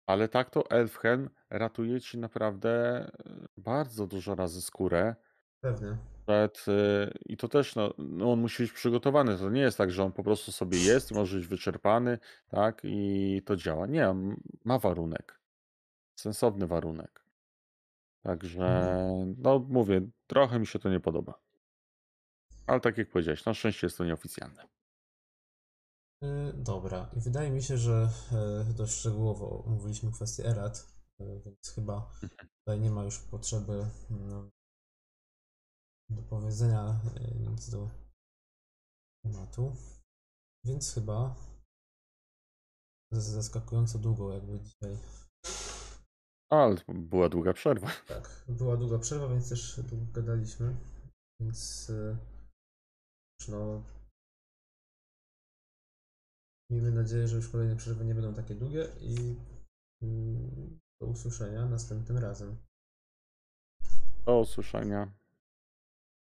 Ale tak to Elfhelm ratuje ci naprawdę y, bardzo dużo razy skórę. Pewnie. Przed, y, I to też, no, no, on musi być przygotowany. To nie jest tak, że on po prostu sobie jest może być wyczerpany, tak, i to działa. Nie, ma warunek. Sensowny warunek. Także, no mówię, trochę mi się to nie podoba. Ale tak jak powiedziałeś, na szczęście jest to nieoficjalne. Y, Dobra, i wydaje mi się, że e, dość szczegółowo omówiliśmy kwestię erat, e, więc chyba tutaj nie ma już potrzeby mm, do powiedzenia e, nic do tematu. Więc chyba zaskakująco długo jakby dzisiaj. Ale była długa przerwa. Tak, była długa przerwa, więc też długo gadaliśmy, więc e, no miejmy nadzieję, że już kolejne przerwy nie będą takie długie i mm, do usłyszenia następnym razem. Do usłyszenia.